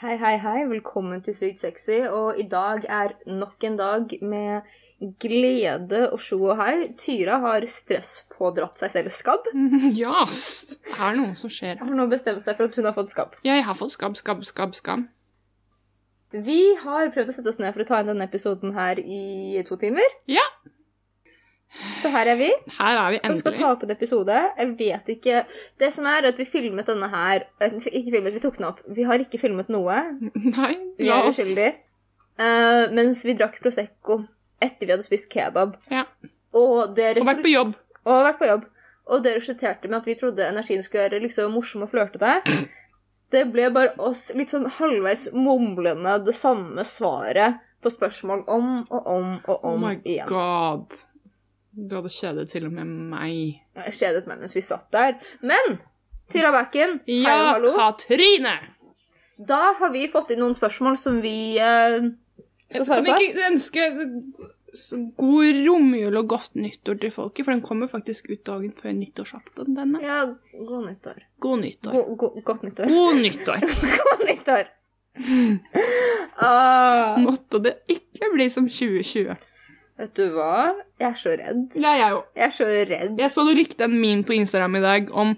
Hei, hei, hei. Velkommen til Sykt sexy. Og i dag er nok en dag med glede og sjo og hei. Tyra har stresspådratt seg selv skabb. Ja, yes. det er noe som skjer her. Har nå bestemt seg for at hun har fått skabb. Jeg har fått skabb, skabb, skabb, skam. Vi har prøvd å sette oss ned for å ta inn denne episoden her i to timer. Ja. Så her er vi. Her er vi Og vi skal ta opp en episode. Jeg vet ikke Det som er, at vi filmet denne her eh, Ikke filmet, vi tok den opp. Vi har ikke filmet noe. Nei, Vi er uskyldige. Uh, mens vi drakk Prosecco etter vi hadde spist kebab. Ja. Og Og vært på jobb. og vært på jobb. Og det resulterte med at vi trodde energien skulle være liksom morsom og flørtete. Det ble bare oss litt sånn halvveis mumlende det samme svaret på spørsmål om og om og om Oh my igjen. god. Du hadde kjedet til og med meg. Jeg kjedet meg mens vi satt der. Men Tyra Backen, hei og hallo. Ja. Katrine! Da har vi fått inn noen spørsmål som vi eh, skal svare på. Som ikke ønsker god romjul og godt nyttår til folket? For den kommer faktisk ut dagen før nyttårsaften, denne. Ja, god nyttår. God nyttår. Go go godt nyttår. God nyttår. God nyttår. ah, Måtte det ikke bli som 2020. vet du hva? Jeg er så redd. Ja, jeg òg. Jeg er så redd. Jeg så du likte en meme på Instagram i dag om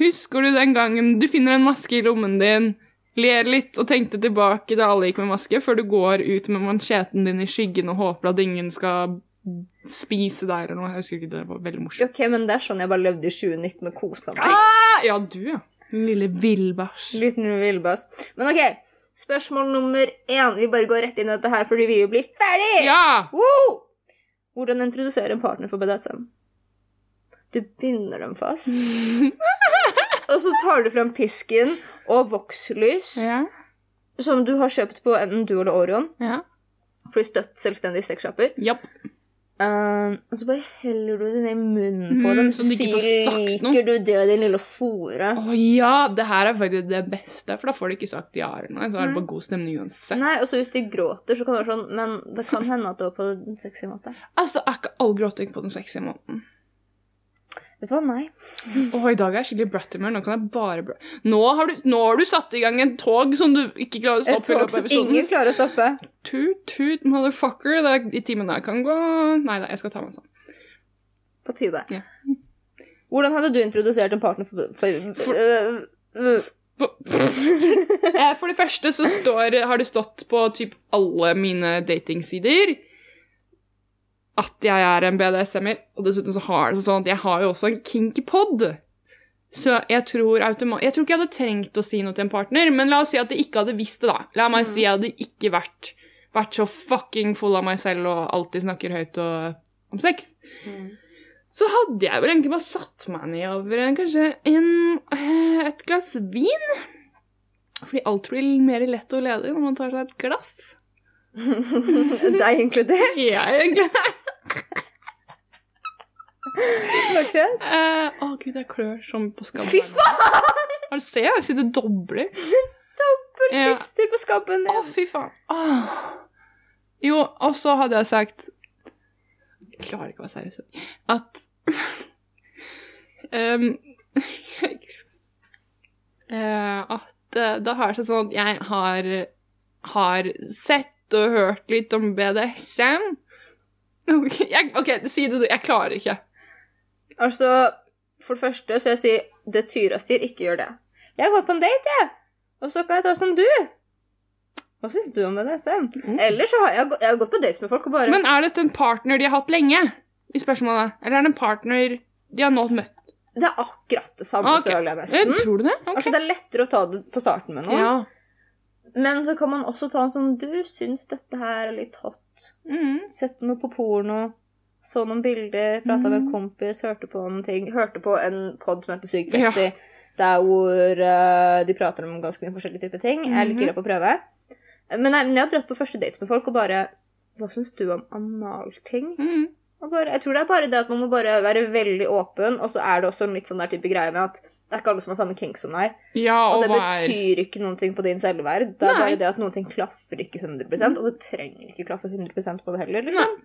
Husker du den gangen du finner en maske i lommen din, ler litt og tenkte tilbake da alle gikk med maske, før du går ut med mansjeten din i skyggen og håper at ingen skal spise deg eller noe? Jeg husker ikke, det var veldig morsomt. Ok, men det er sånn jeg bare levde i 2019 og kosa meg. Ah, ja, du, ja. Lille villbæsj. Liten villbæsj. Men ok, spørsmål nummer én. Vi bare går rett inn i dette her, fordi vi vil bli ferdig! Ja! Woo! Hvordan introdusere en partner for BDSM? Du binder dem fast, og så tar du frem pisken og vokslys, Ja. som du har kjøpt på enten du eller Orion, ja. for de støtt selvstendige sexshopper. Japp. Um, og så bare heller du det ned i munnen på Mm, dem, så så de liker du det, din lille fore. Å ja, det her er faktisk det beste, for da får de ikke sagt ja eller noe. Så er det bare god stemning uansett. Nei, og så hvis de gråter, så kan det være sånn, men det kan hende at det var på den sexy måten. Altså, er ikke all gråting på den sexy måten. Vet du hva, nei. Åh, i dag er jeg skikkelig brattimer. Nå kan jeg bare bra... Nå har, du, nå har du satt i gang en tog som du ikke klarer å stoppe Et tog som ingen klarer å stoppe. Toot, toot, motherfucker. Det er, I timen der kan gå Nei da, jeg skal ta meg sånn. På tide. Ja. Hvordan hadde du introdusert en partner for, for, For- uh, For det første så står, har det stått på typ alle mine datingsider at jeg er en BDSM-er, og dessuten så har det sånn at jeg har jo også en kinky pod. Så jeg tror Jeg tror ikke jeg hadde trengt å si noe til en partner, men la oss si at jeg ikke hadde visst det, da. La meg si at jeg hadde ikke vært, vært så fucking full av meg selv og alltid snakker høyt og, om sex. Så hadde jeg vel egentlig bare satt meg ned over en, kanskje en, eh, et glass vin. Fordi alt blir mer lett og ledig når man tar seg et glass. Deg inkludert? Jeg Fortsett. Eh, Å gud, jeg klør som på skabben. Fy faen! Har du sett? Jeg sitter dobler. Dobbel Ja. på skabben. Å, fy faen. Åh. Jo, og så hadde jeg sagt Jeg klarer ikke å være seriøs. At um, At eh, da har det seg sånn at jeg har, har sett og hørt litt om BDSM. Jeg, ok, si det du. Jeg klarer ikke. Altså, for det første så jeg sier det Tyra sier, ikke gjør det. Jeg går på en date, jeg. Og så kan jeg ta som du. Hva syns du om BDSM? Ellers så har jeg, jeg har gått på dates med folk og bare Men er dette en partner de har hatt lenge? I spørsmålet. Eller er det en partner de har nå møtt? Det er akkurat det samme, okay. føler jeg nesten. nesten. Tror du det? Okay. Altså, det er lettere å ta det på starten med noen. ja. Men så kan man også ta en sånn Du syns dette her er litt hot. Mm. Sett noe på porno. Så noen bilder, prata med en kompis, hørte på noen ting. Hørte på en pod som heter Sykt Ja. der hvor uh, de prater om ganske mye forskjellige typer ting. Jeg er litt Mhm. gira på å prøve. Men jeg, men jeg har dratt på første dates med folk og bare Hva syns du om analting? Mm. Bare, jeg tror det er bare det at man må bare være veldig åpen, og så er det også en litt sånn der type greie med at det er ikke alle som har samme kink som deg. Ja, Og og det betyr ikke noen ting på din selvverd. Det er Nei. bare det at noen ting klaffer ikke 100 og det trenger ikke klaffe 100 på det heller, liksom.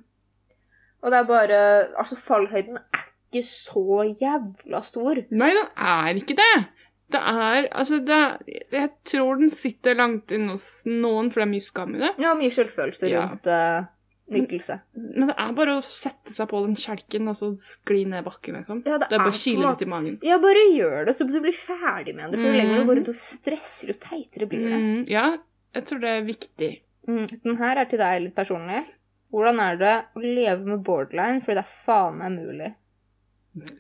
Og det er bare Altså, fallhøyden er ikke så jævla stor. Nei, den er ikke det. Det er Altså, det er, Jeg tror den sitter langt inne hos noen, for det er mye skam i det. Ja, mye selvfølelse Ja. rundt uh, nytelse. Men det er bare å sette seg på den kjelken og så skli ned bakken, liksom. Ja, det Det er bare å kile litt i magen. Ja, bare gjør det, så du blir ferdig med det. For jo lenger du går rundt og stresser, jo teitere blir det. Mm, ja, jeg tror det er viktig. Mm. Den her er til deg litt personlig. Hvordan er det å leve med borderline, fordi det er faen meg mulig?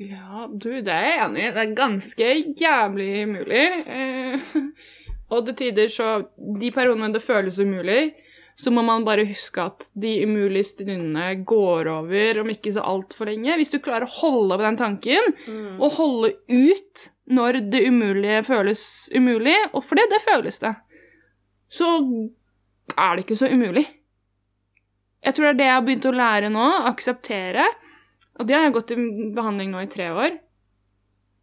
Ja, du, det er jeg enig i. Det er ganske jævlig mulig. Eh, og til tider så De periodene det føles umulig, så må man bare huske at de umulige stundene går over om ikke så altfor lenge. Hvis du klarer å holde på den tanken, Mm. og holde ut når det umulige føles umulig, og for det, det føles det, så er det ikke så umulig. Jeg tror det er det jeg har begynt å lære nå, akseptere. Og det har jeg gått i behandling nå i tre år.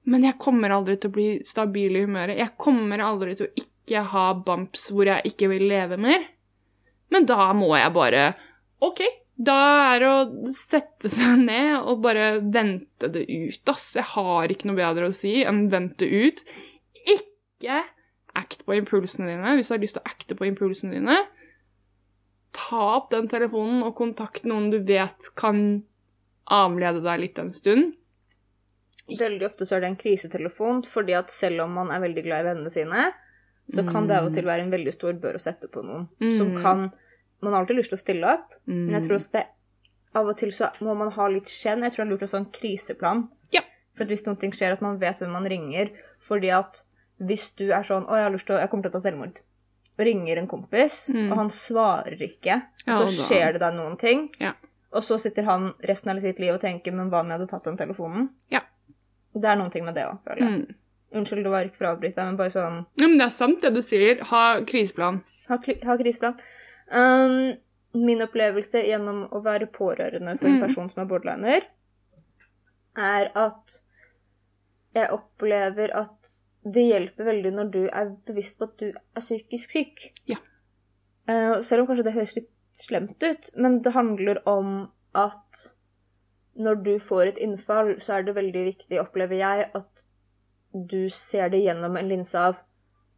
Men jeg kommer aldri til å bli stabil i humøret. Jeg kommer aldri til å ikke ha bumps hvor jeg ikke vil leve mer. Men da må jeg bare OK, da er det å sette seg ned og bare vente det ut, ass. Jeg har ikke noe bedre å si enn vente ut. Ikke act på impulsene dine hvis du har lyst til å acte på impulsene dine. Ta opp den telefonen og kontakt noen du vet kan avlede deg litt en stund. Veldig ofte så er det en krisetelefon, fordi at selv om man er veldig glad i vennene sine, så kan det av og til være en veldig stor bør å sette på noen. Som Mm. kan Man har alltid lyst til å stille opp, men jeg Mm. tror også det av og til så må man ha litt skjenn. Jeg tror det er lurt å ha sånn kriseplan. Ja. For at hvis noe skjer, at man vet hvem man ringer. Fordi at hvis du er sånn 'Å, jeg har lyst til å Jeg kommer til å ta selvmord', og ringer en kompis, Mm. og han svarer ikke, Og så og da- skjer det deg noen ting, Ja. og så sitter han resten av sitt liv og tenker 'Men hva om jeg hadde tatt den telefonen?' Ja. Det er noen ting med det òg, føler jeg. Mm. Unnskyld, det var ikke for å avbryte deg, men bare sånn Ja, men det er sant det du sier. Ha kriseplan. ha, ha kriseplan. Um, min opplevelse gjennom å være pårørende for en Mm. person som er borderliner, er at jeg opplever at det hjelper veldig når du er bevisst på at du er psykisk syk. Ja. Uh, selv om kanskje det høres litt slemt ut, men det handler om at når du får et innfall, så er det veldig viktig, opplever jeg, at du ser det gjennom en linse av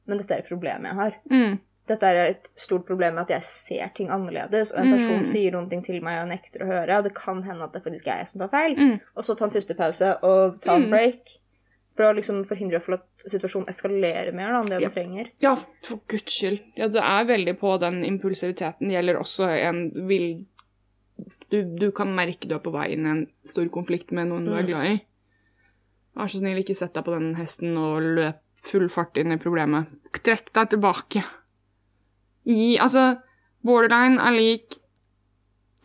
Men dette er et problem jeg har Mm. dette er et stort problem med at jeg ser ting annerledes, og en person Mm. sier noen ting til meg og nekter å høre, og det kan hende at det faktisk er jeg som tar feil, Mm. og så ta en pustepause og ta en break, for å liksom forhindre at situasjonen eskalerer mer da, enn det Ja. den trenger. Ja, for guds skyld. Ja, det er veldig på den impulsiviteten. Det gjelder også en vill du, du kan merke du er på vei inn i en stor konflikt med noen du er Mm. glad i. Vær så snill, ikke sett deg på den hesten og løp full fart inn i problemet. Trekk deg tilbake. Gi Altså, borderline er lik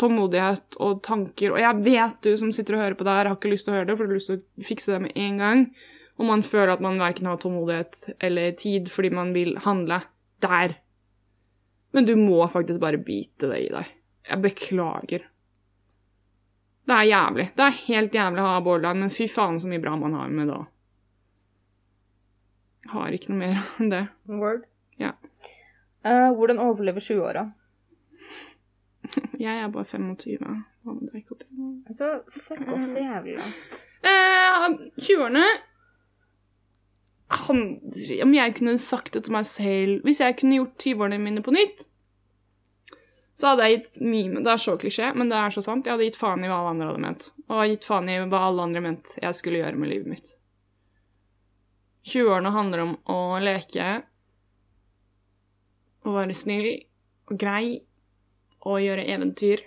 tålmodighet og tanker, og jeg vet du som sitter og hører på det her, har ikke lyst til å høre det, for du har lyst til å fikse det med en gang, og man føler at man verken har tålmodighet eller tid fordi man vil handle der. Men du må faktisk bare bite det i deg. Jeg beklager. Det er jævlig. Det er helt jævlig å ha borderline, men fy faen så mye bra man har med det òg. Har ikke noe mer enn det. Word. Ja. Uh, hvordan overleve 20-åra? Jeg er bare 25. Hva med deg, Katrine? Fuck off så jævlig langt. Uh, 20-årene Om jeg kunne sagt det til meg selv Hvis jeg kunne gjort 20-årene mine på nytt, så hadde jeg gitt mye Det er så klisjé, men det er så sant. Jeg hadde gitt faen i hva alle andre hadde ment. Og gitt faen i hva alle andre mente jeg skulle gjøre med livet mitt. 20-årene handler om å leke, å være snill og grei, og gjøre eventyr.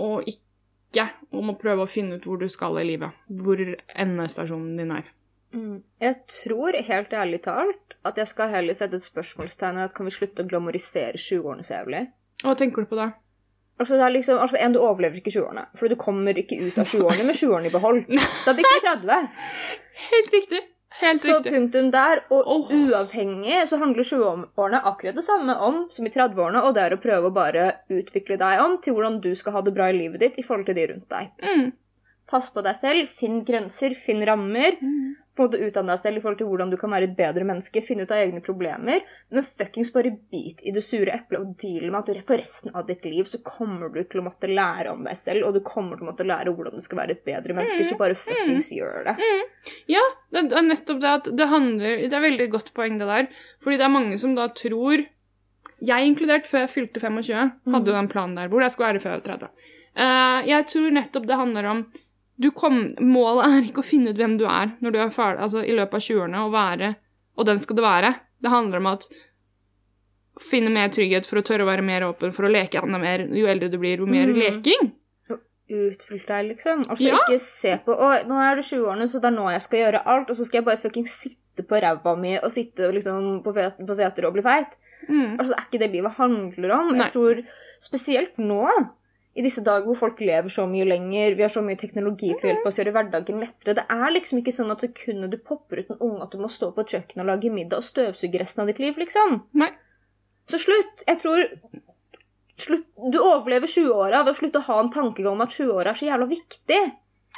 Og ikke om å prøve å finne ut hvor du skal i livet. Hvor endestasjonen din er. Mm. Jeg tror, helt ærlig talt, at jeg skal heller sette et spørsmålstegn ved at kan vi slutte å glamorisere 20-årene så jævlig? Hva tenker du på da? Altså, det er liksom, altså en, du overlever ikke 20-årene, for du kommer ikke ut av 20-årene med 20-årene i behold. Da blir ikke 30. Helt riktig. Helt Så riktig. punktum der, og oh. uavhengig så handler 20-årene akkurat det samme om som i 30-årene, og det er å prøve å bare utvikle deg om til hvordan du skal ha det bra i livet ditt i forhold til de rundt deg. Mm. Pass på deg selv, finn grenser, finn rammer, på en måte utdanne deg selv i forhold til hvordan du kan være et bedre menneske, finne ut av egne problemer, men fuckings bare bit i det sure eplet og deal med at for resten av ditt liv så kommer du til å måtte lære om deg selv, og du kommer til å måtte lære hvordan du skal være et bedre menneske, så bare fuckings gjør det. Ja, det er nettopp det at det handler Det er veldig godt poeng, det der. Fordi det er mange som da tror Jeg inkludert før jeg fylte 25, hadde jo den planen der hvor jeg skulle være før jeg var 30. Uh, jeg tror nettopp det handler om kom, Målet er ikke å finne ut hvem du er når du er ferdig, altså i løpet av 20-årene, og være Og den skal det være. Det handler om at finne mer trygghet for å tørre å være mer åpen, for å leke enda mer. Jo eldre du blir, jo mer mm. leking. Utfylt deg, liksom. Altså Ja. ikke se på Å, nå er det 20-årene, så det er nå jeg skal gjøre alt, og så skal jeg bare fuckings sitte på ræva mi og sitte liksom på, på seter og bli feit. Mm. Altså, det er ikke det livet handler om. Nei. Jeg tror spesielt nå, i disse dager hvor folk lever så mye lenger, vi har så mye teknologi til å hjelpe oss å gjøre hverdagen lettere. Det er liksom ikke sånn at sekundet du popper ut en unge, at du må stå på et kjøkken og lage middag og støvsuge resten av ditt liv, liksom. Nei. Så slutt. Jeg tror slutt. Du overlever 20-åra ved å slutte å ha en tankegang om at 20-åra er så jævla viktig.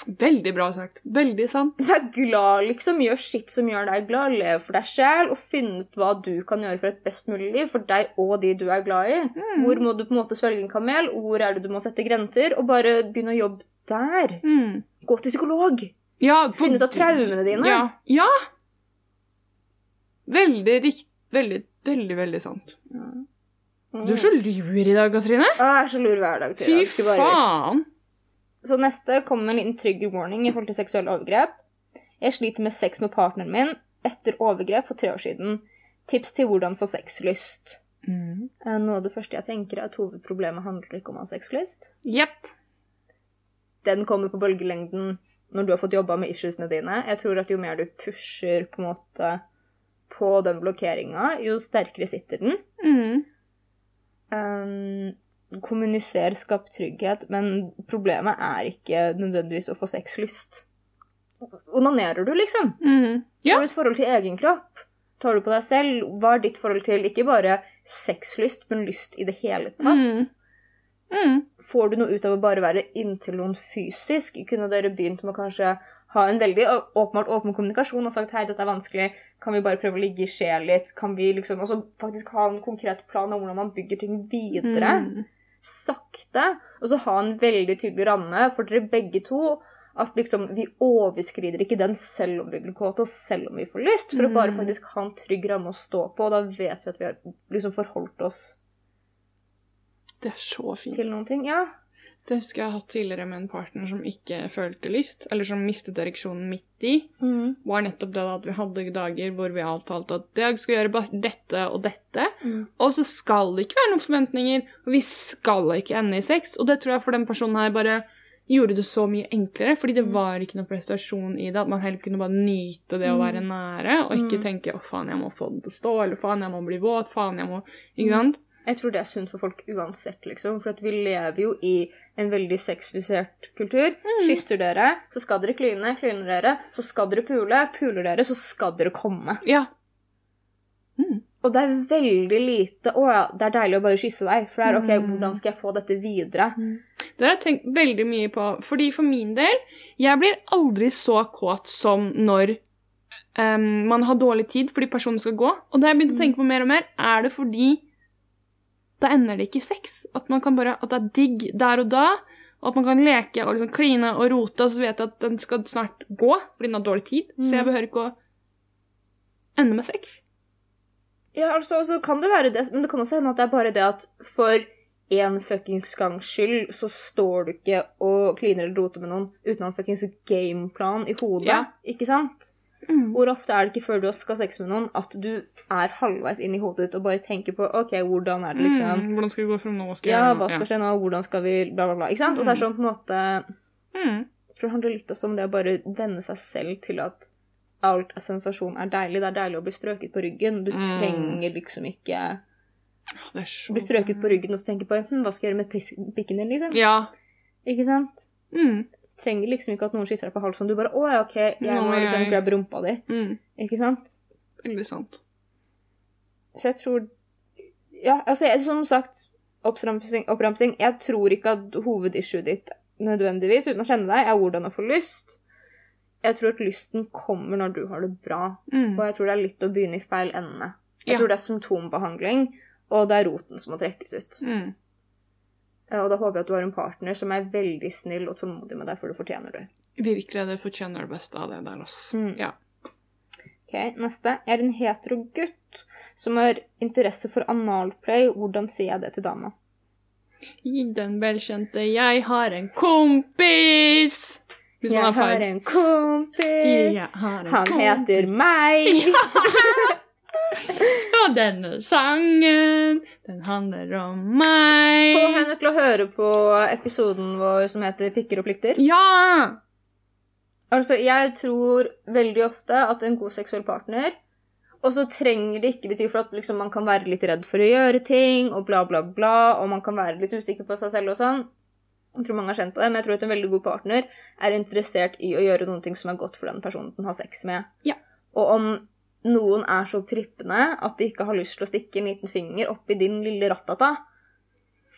Veldig bra sagt. Veldig sant. Vær glad, liksom. Gjør shit som gjør deg glad. Lev for deg sjæl, og finn ut hva du kan gjøre for et best mulig liv for deg og de du er glad i. Mm. Hvor må du på en måte svelge en kamel? Hvor er det du må sette grenser? Og bare begynne å jobbe der. Mm. Gå til psykolog. Ja, for- Finne ut av traumene dine. Ja. ja. Veldig riktig. Veldig, veldig, veldig sant. Mm. Du er så lur i dag, Katrine. Jeg er så lur hver dag. Fy faen. Så neste kommer en liten trigger warning i forhold til seksuelle overgrep. Jeg sliter med sex med partneren min etter overgrep for tre år siden. Tips til hvordan få sexlyst. Mm. Eh, Noe av det første jeg tenker er at hovedproblemet handler ikke om å ha sexlyst. Yep. Den kommer på bølgelengden når du har fått jobba med issuesene dine. Jeg tror at jo mer du pusher på en måte på den blokkeringa, jo sterkere sitter den. Mm. Um, kommuniser, skap trygghet, men problemet er ikke nødvendigvis å få sexlyst. Onanerer du, liksom? Mm. Ja. Har du et forhold til egen kropp? Tar du på deg selv? Hva er ditt forhold til ikke bare sexlyst, men lyst i det hele tatt? Mm. Mm. Får du noe ut av å bare være inntil noen fysisk? Kunne dere begynt med å kanskje ha en veldig åpenbart åpen kommunikasjon og sagt hei, dette er vanskelig, kan vi bare prøve å ligge i skje litt? Kan vi liksom også faktisk ha en konkret plan om hvordan man bygger ting videre? Mm. Sakte. Og så ha en veldig tydelig ramme for dere begge to. At liksom, vi overskrider ikke den selv om vi blir kåte og selv om vi får lyst. For å bare Mm. faktisk ha en trygg ramme å stå på. Og da vet vi at vi har liksom forholdt oss Det er så fint. til noen ting. Ja. Det husker jeg har hatt tidligere med en partner som ikke følte lyst, eller som mistet ereksjonen midt i. var nettopp det at vi hadde dager hvor vi avtalte at jeg skal gjøre bare dette og dette. Mm. Og så skal det ikke være noen forventninger, og vi skal ikke ende i sex. Og det tror jeg for den personen her bare gjorde det så mye enklere, fordi det Mm. var ikke noe prestasjon i det. At man heller kunne bare nyte det å Mm. være nære, og ikke Mm. tenke 'å, faen, jeg må få det til å stå', eller 'faen, jeg må bli våt', 'faen, jeg må Ikke Mm. sant? Jeg tror det er sunt for folk uansett, liksom. For at vi lever jo i en veldig sexfusert kultur. Kysser dere, så skal dere kline. Klyner dere, så skal dere pule. Puler dere, så skal dere komme. Ja. Og det er veldig lite Å ja, det er deilig å bare kysse deg. For det er OK, Mm. hvordan skal jeg få dette videre? Det har jeg tenkt veldig mye på, fordi for min del, jeg blir aldri så kåt som når um, man har dårlig tid fordi personen skal gå. Og det har jeg begynt å tenke på mer og mer, er det fordi da ender det ikke i sex. At, man kan bare, at det er digg der og da, og at man kan leke og liksom kline og rote, og så vet jeg at den skal snart gå fordi den har dårlig tid, så jeg Mm. behøver ikke å ende med sex. Ja, altså, altså kan det være det, men det kan også hende at det er bare det at for en fuckings gangs skyld så står du ikke og kliner eller roter med noen uten en fuckings gameplan i hodet. Ja. Ikke sant? Mm. Hvor ofte er det ikke før du skal ha sex med noen at du er halvveis inn i hodet ditt og bare tenker på OK, hvordan er det liksom Mm. Hvordan skal vi gå fram nå? Skal Ja, hva skal skje nå? Hvordan skal vi Bla, bla, bla. Ikke sant? Og det er sånn på en måte Mm. For det handler litt også om det å bare venne seg selv til at alt av sensasjon er deilig. Det er deilig å bli strøket på ryggen. Du Mm. trenger liksom ikke så bli strøket på ryggen og så tenke på hm, hva skal jeg gjøre med pikken din, liksom. Ja. Ikke sant? Mm. Trenger liksom ikke at noen kysser deg på halsen. Du bare å ja, OK, jeg må liksom grabbe rumpa di. Mm. Ikke sant? Veldig sant. Så jeg tror Ja, altså, jeg, som sagt, oppramsing, oppramsing Jeg tror ikke at hovedissuet ditt nødvendigvis, uten å kjenne deg, er hvordan å få lyst. jeg tror at lysten kommer når du har det bra. Mm. Og jeg tror det er litt å begynne i feil ende. Jeg Ja. tror det er symptombehandling, og det er roten som må trekkes ut. Mm. Eh, Og da håper jeg at du har en partner som er veldig snill og tålmodig med deg, for det fortjener du. Virkelig, det fortjener det beste av det der, altså. Mm. Ja. Ok, Neste. Jeg er en hetero gutt som har interesse for analplay. Hvordan sier jeg det til dama? Gi den velkjente 'jeg har en kompis'. Hvis Jeg har en kompis. Har en Han kompis. heter meg. Og denne sangen, den handler om meg. Få henne til å høre på episoden vår som heter 'Pikker og plikter'. Ja! Altså, jeg tror veldig ofte at en god seksuell partner Og så trenger det ikke bety for at liksom, man kan være litt redd for å gjøre ting, og bla, bla, bla, og man kan være litt usikker på seg selv og sånn. Jeg tror mange har kjent på det, men jeg tror at en veldig god partner er interessert i å gjøre noen ting som er godt for den personen den har sex med. Ja. Og om noen er så prippende at de ikke har lyst til å stikke en liten finger oppi din lille rattata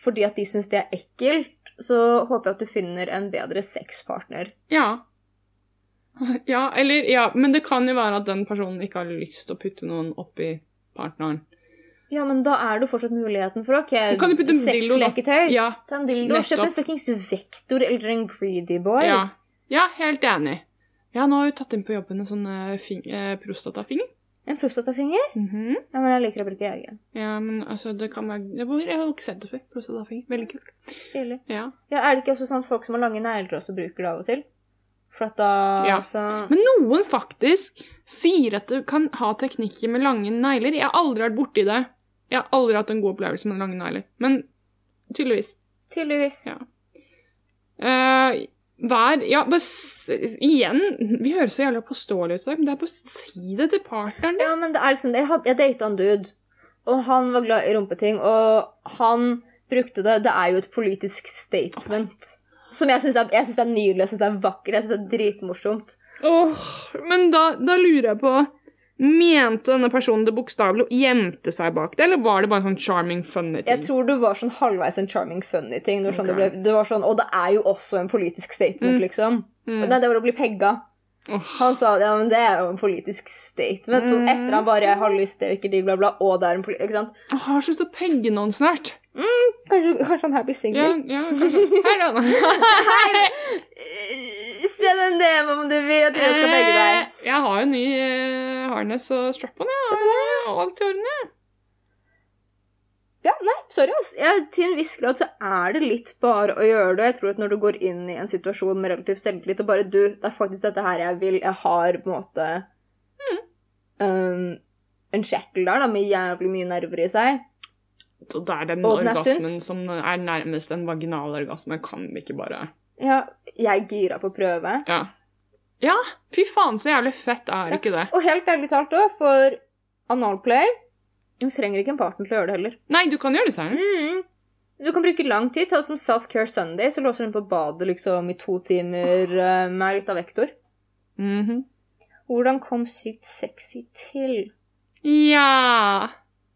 fordi at de syns det er ekkelt, så håper jeg at du finner en bedre sexpartner. Ja. Ja, eller Ja, men det kan jo være at den personen ikke har lyst til å putte noen oppi partneren. Ja, men da er det fortsatt muligheten for ok, jo sexleketøy. Ja. Ta en dildo, kjøp en fuckings vektor eller en greedy boy. Ja, ja helt enig. Ja, nå har vi tatt inn på jobben en sånn eh, eh, prostatafinger. En prostatafinger? Mhm. Ja, men jeg liker å bruke egen. Ja, men altså, det kan være Jeg har ikke sett det før. Prostatafinger. Veldig kult. Stilig. Ja. Ja, er det ikke også sånn at folk som har lange negler også bruker det av og til? For at da Ja. altså Men noen faktisk sier at du kan ha teknikker med lange negler. Jeg har aldri vært borti det. Jeg har aldri hatt en god opplevelse med lange negler. Men tydeligvis. Tydeligvis. Ja. Eh, vær Ja, bare igjen Vi høres så jævlig påståelige ut i dag, men det er bare si det til partneren din. Ja, men det er liksom. Jeg, jeg data en dude, og han var glad i rumpeting, og han brukte det Det er jo et politisk statement. Som jeg syns er, er nydelig, jeg syns det er vakkert, jeg syns det er dritmorsomt. Åh, men da, da lurer jeg på Mente denne personen det bokstavelig og gjemte seg bak det, eller var det bare en sånn charming, funny ting? Jeg tror det var sånn halvveis en charming, funny ting. Det var sånn okay. det ble, det var sånn, og det er jo også en politisk statement, Mm. liksom. Mm. Nei, det var å bli pegga. Han sa ja, men det er jo en politisk statement. Så Mm. etter han bare jeg har lyst til ikke digg, bla, bla, og det er en politisk Ikke sant? Jeg har så lyst til å pegge noen snart. Kanskje, kanskje han her blir Ja, singel? ja, kanskje. Hei, da. Send en DM om du vil at jeg skal pegge deg. Eh, Jeg har jo ny eh, harness og strap-on. Ja. Alt i orden, jeg. Ja, nei, sorry, ass. Jeg, til en viss grad så er det litt bare å gjøre det. Jeg tror at når du går inn i en situasjon med relativt selvtillit, og bare du, det er faktisk dette her jeg vil, jeg har på en måte um, en kjertel der da, med jævlig mye nerver i seg. Så det er den Og den orgasmen som er nærmest en vaginal orgasme, kan vi ikke bare Ja, jeg gira på å prøve. Ja. Ja, fy faen, så jævlig fett er Ja. ikke det? Og helt ærlig talt òg, for analplay Du trenger ikke en partner til å gjøre det heller. Nei, du kan gjøre det selv. Mm. Du kan bruke lang tid. Ta det som self-care Sunday, så låser hun på badet liksom i to timer eh, med litt av vektor. Mhm. Hvordan kom sykt sexy til? Ja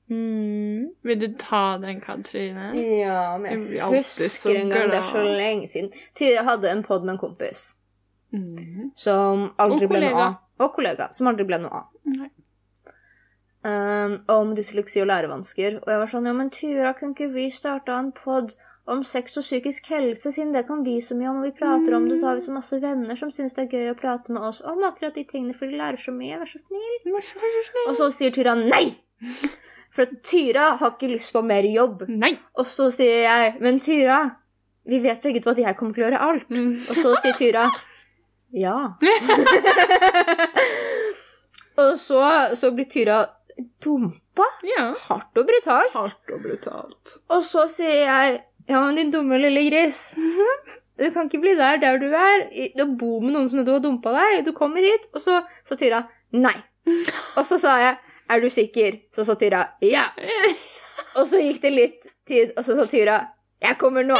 Mm. Vil du ta den, Katrine? Ja, men Jeg husker en gang, det er så lenge siden. Tyra hadde en pod med en kompis Mhm. som aldri ble noe av. Og kollega. Som aldri ble noe av. Nei. Um, om dysleksi og lærevansker. Og jeg var sånn Ja, men Tyra, kunne ikke vi starta en pod om sex og psykisk helse, siden det kan vi så mye om, og vi prater om det, så har vi så masse venner som syns det er gøy å prate med oss om akkurat de tingene, for de lærer så mye. Vær så snill. Vær så snill. Og så sier Tyra nei! For Tyra har ikke lyst på mer jobb. Nei. Og så sier jeg, men Tyra, vi vet begge to at jeg kommer til å gjøre alt. Mm. Og så sier Tyra, ja. og så, så blir Tyra dumpa, Ja. hardt og brutalt. Hardt og brutalt. Og så sier jeg, ja, men din dumme lille gris, du kan ikke bli der der du er. Du bor med noen som du har dumpa deg, du kommer hit. Og så sa Tyra, nei. Og så sa jeg, er du sikker? Så sa Tyra, ja. Og så gikk det litt tid, og så sa Tyra Jeg kommer nå.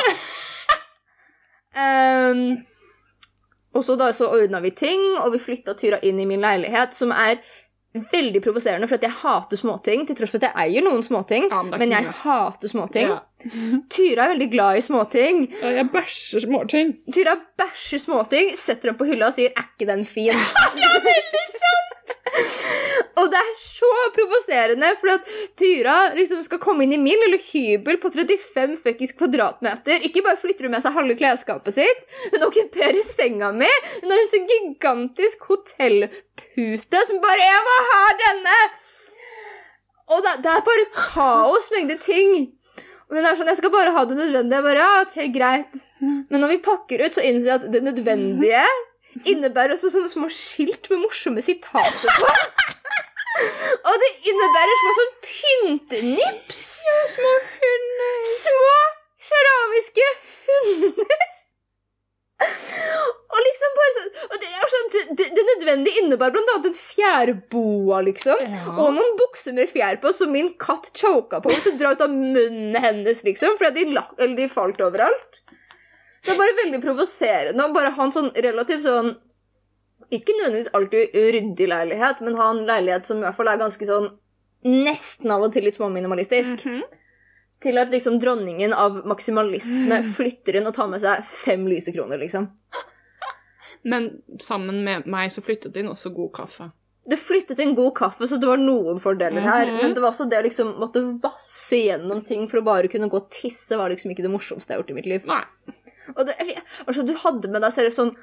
um, og så da så ordna vi ting, og vi flytta Tyra inn i min leilighet, som er veldig provoserende, for at jeg hater småting, til tross for at jeg eier noen småting. Ja, men men jeg mye. hater småting. Ja. Tyra er veldig glad i småting. Ja, Jeg bæsjer småting. Tyra bæsjer småting, setter dem på hylla og sier 'er ikke den fin'? det er veldig sant! Og det er så provoserende, for at Tyra liksom skal komme inn i min lille hybel på 35 fuckings kvadratmeter. Ikke bare flytter hun med seg halve klesskapet sitt, hun okkuperer senga mi. Hun har en sånn gigantisk hotellpute som bare 'Jeg må ha denne!' Og det, det er bare kaos mengde ting. Men hun er sånn 'Jeg skal bare ha det nødvendige.' Jeg bare, ja, ok, greit. Men når vi pakker ut, så innser jeg at det nødvendige innebærer også sånne små skilt med morsomme sitater på. Og det innebærer små sånn pyntenips. Ja, Små hunder. Små keramiske hunder. Og liksom bare sånn og det, sånn, det, det, nødvendige blant annet en fjærboa, liksom. Og noen bukser med fjær på som min katt choka på Måtte dra ut av munnen hennes, liksom. Fordi de, lak- eller de falt overalt. Så det er bare veldig provoserende å bare ha en sånn relativt sånn Ikke nødvendigvis alltid ryddig leilighet, men ha en leilighet som i hvert fall er ganske sånn nesten av og til litt småminimalistisk. Mhm. Til at liksom dronningen av maksimalisme flytter inn og tar med seg fem lysekroner, liksom. Men sammen med meg så flyttet det inn også god kaffe. Det flyttet inn god kaffe, så det var noen fordeler her. Mhm. Men det var også det å liksom måtte vasse gjennom ting for å bare kunne gå og tisse, var liksom ikke det morsomste jeg har gjort i mitt liv. Nei. Og det, altså, du hadde med deg seriøst sånn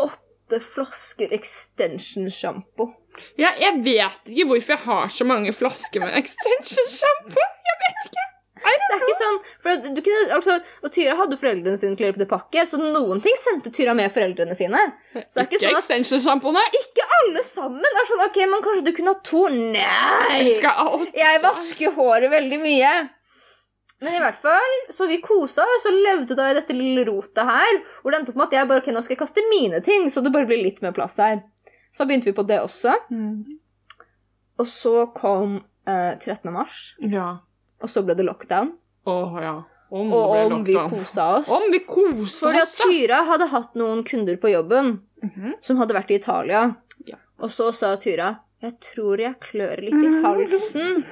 åtte flasker extension-sjampo. Ja, jeg vet ikke hvorfor jeg har så mange flasker med extension-sjampo. Jeg vet ikke. Det er ikke sånn, for du kunne, altså, Og Tyra hadde foreldrene sine klær på det pakke, så noen ting sendte Tyra med foreldrene sine. Så det er ikke Ikke sånn at extension-sjampoene. Ikke alle sammen! Det er sånn, ok, men Kanskje du kunne ha to? Nei! Jeg. Jeg vasker håret veldig mye. Men i hvert fall, så vi kosa oss og levde da i dette lille rotet her. Hvor det endte opp med at jeg bare ok, nå skal jeg kaste mine ting, så det bare blir litt mer plass her. Så begynte vi på det også. Mm. Og så kom eh, 13. mars, Ja. og så ble det lockdown. Åh, ja. Om Og om vi lockdown. kosa oss. Om vi kosa Fordi at oss. Tyra hadde hatt noen kunder på jobben Mhm. som hadde vært i Italia. Ja. Og så sa Tyra jeg tror jeg klør litt i halsen.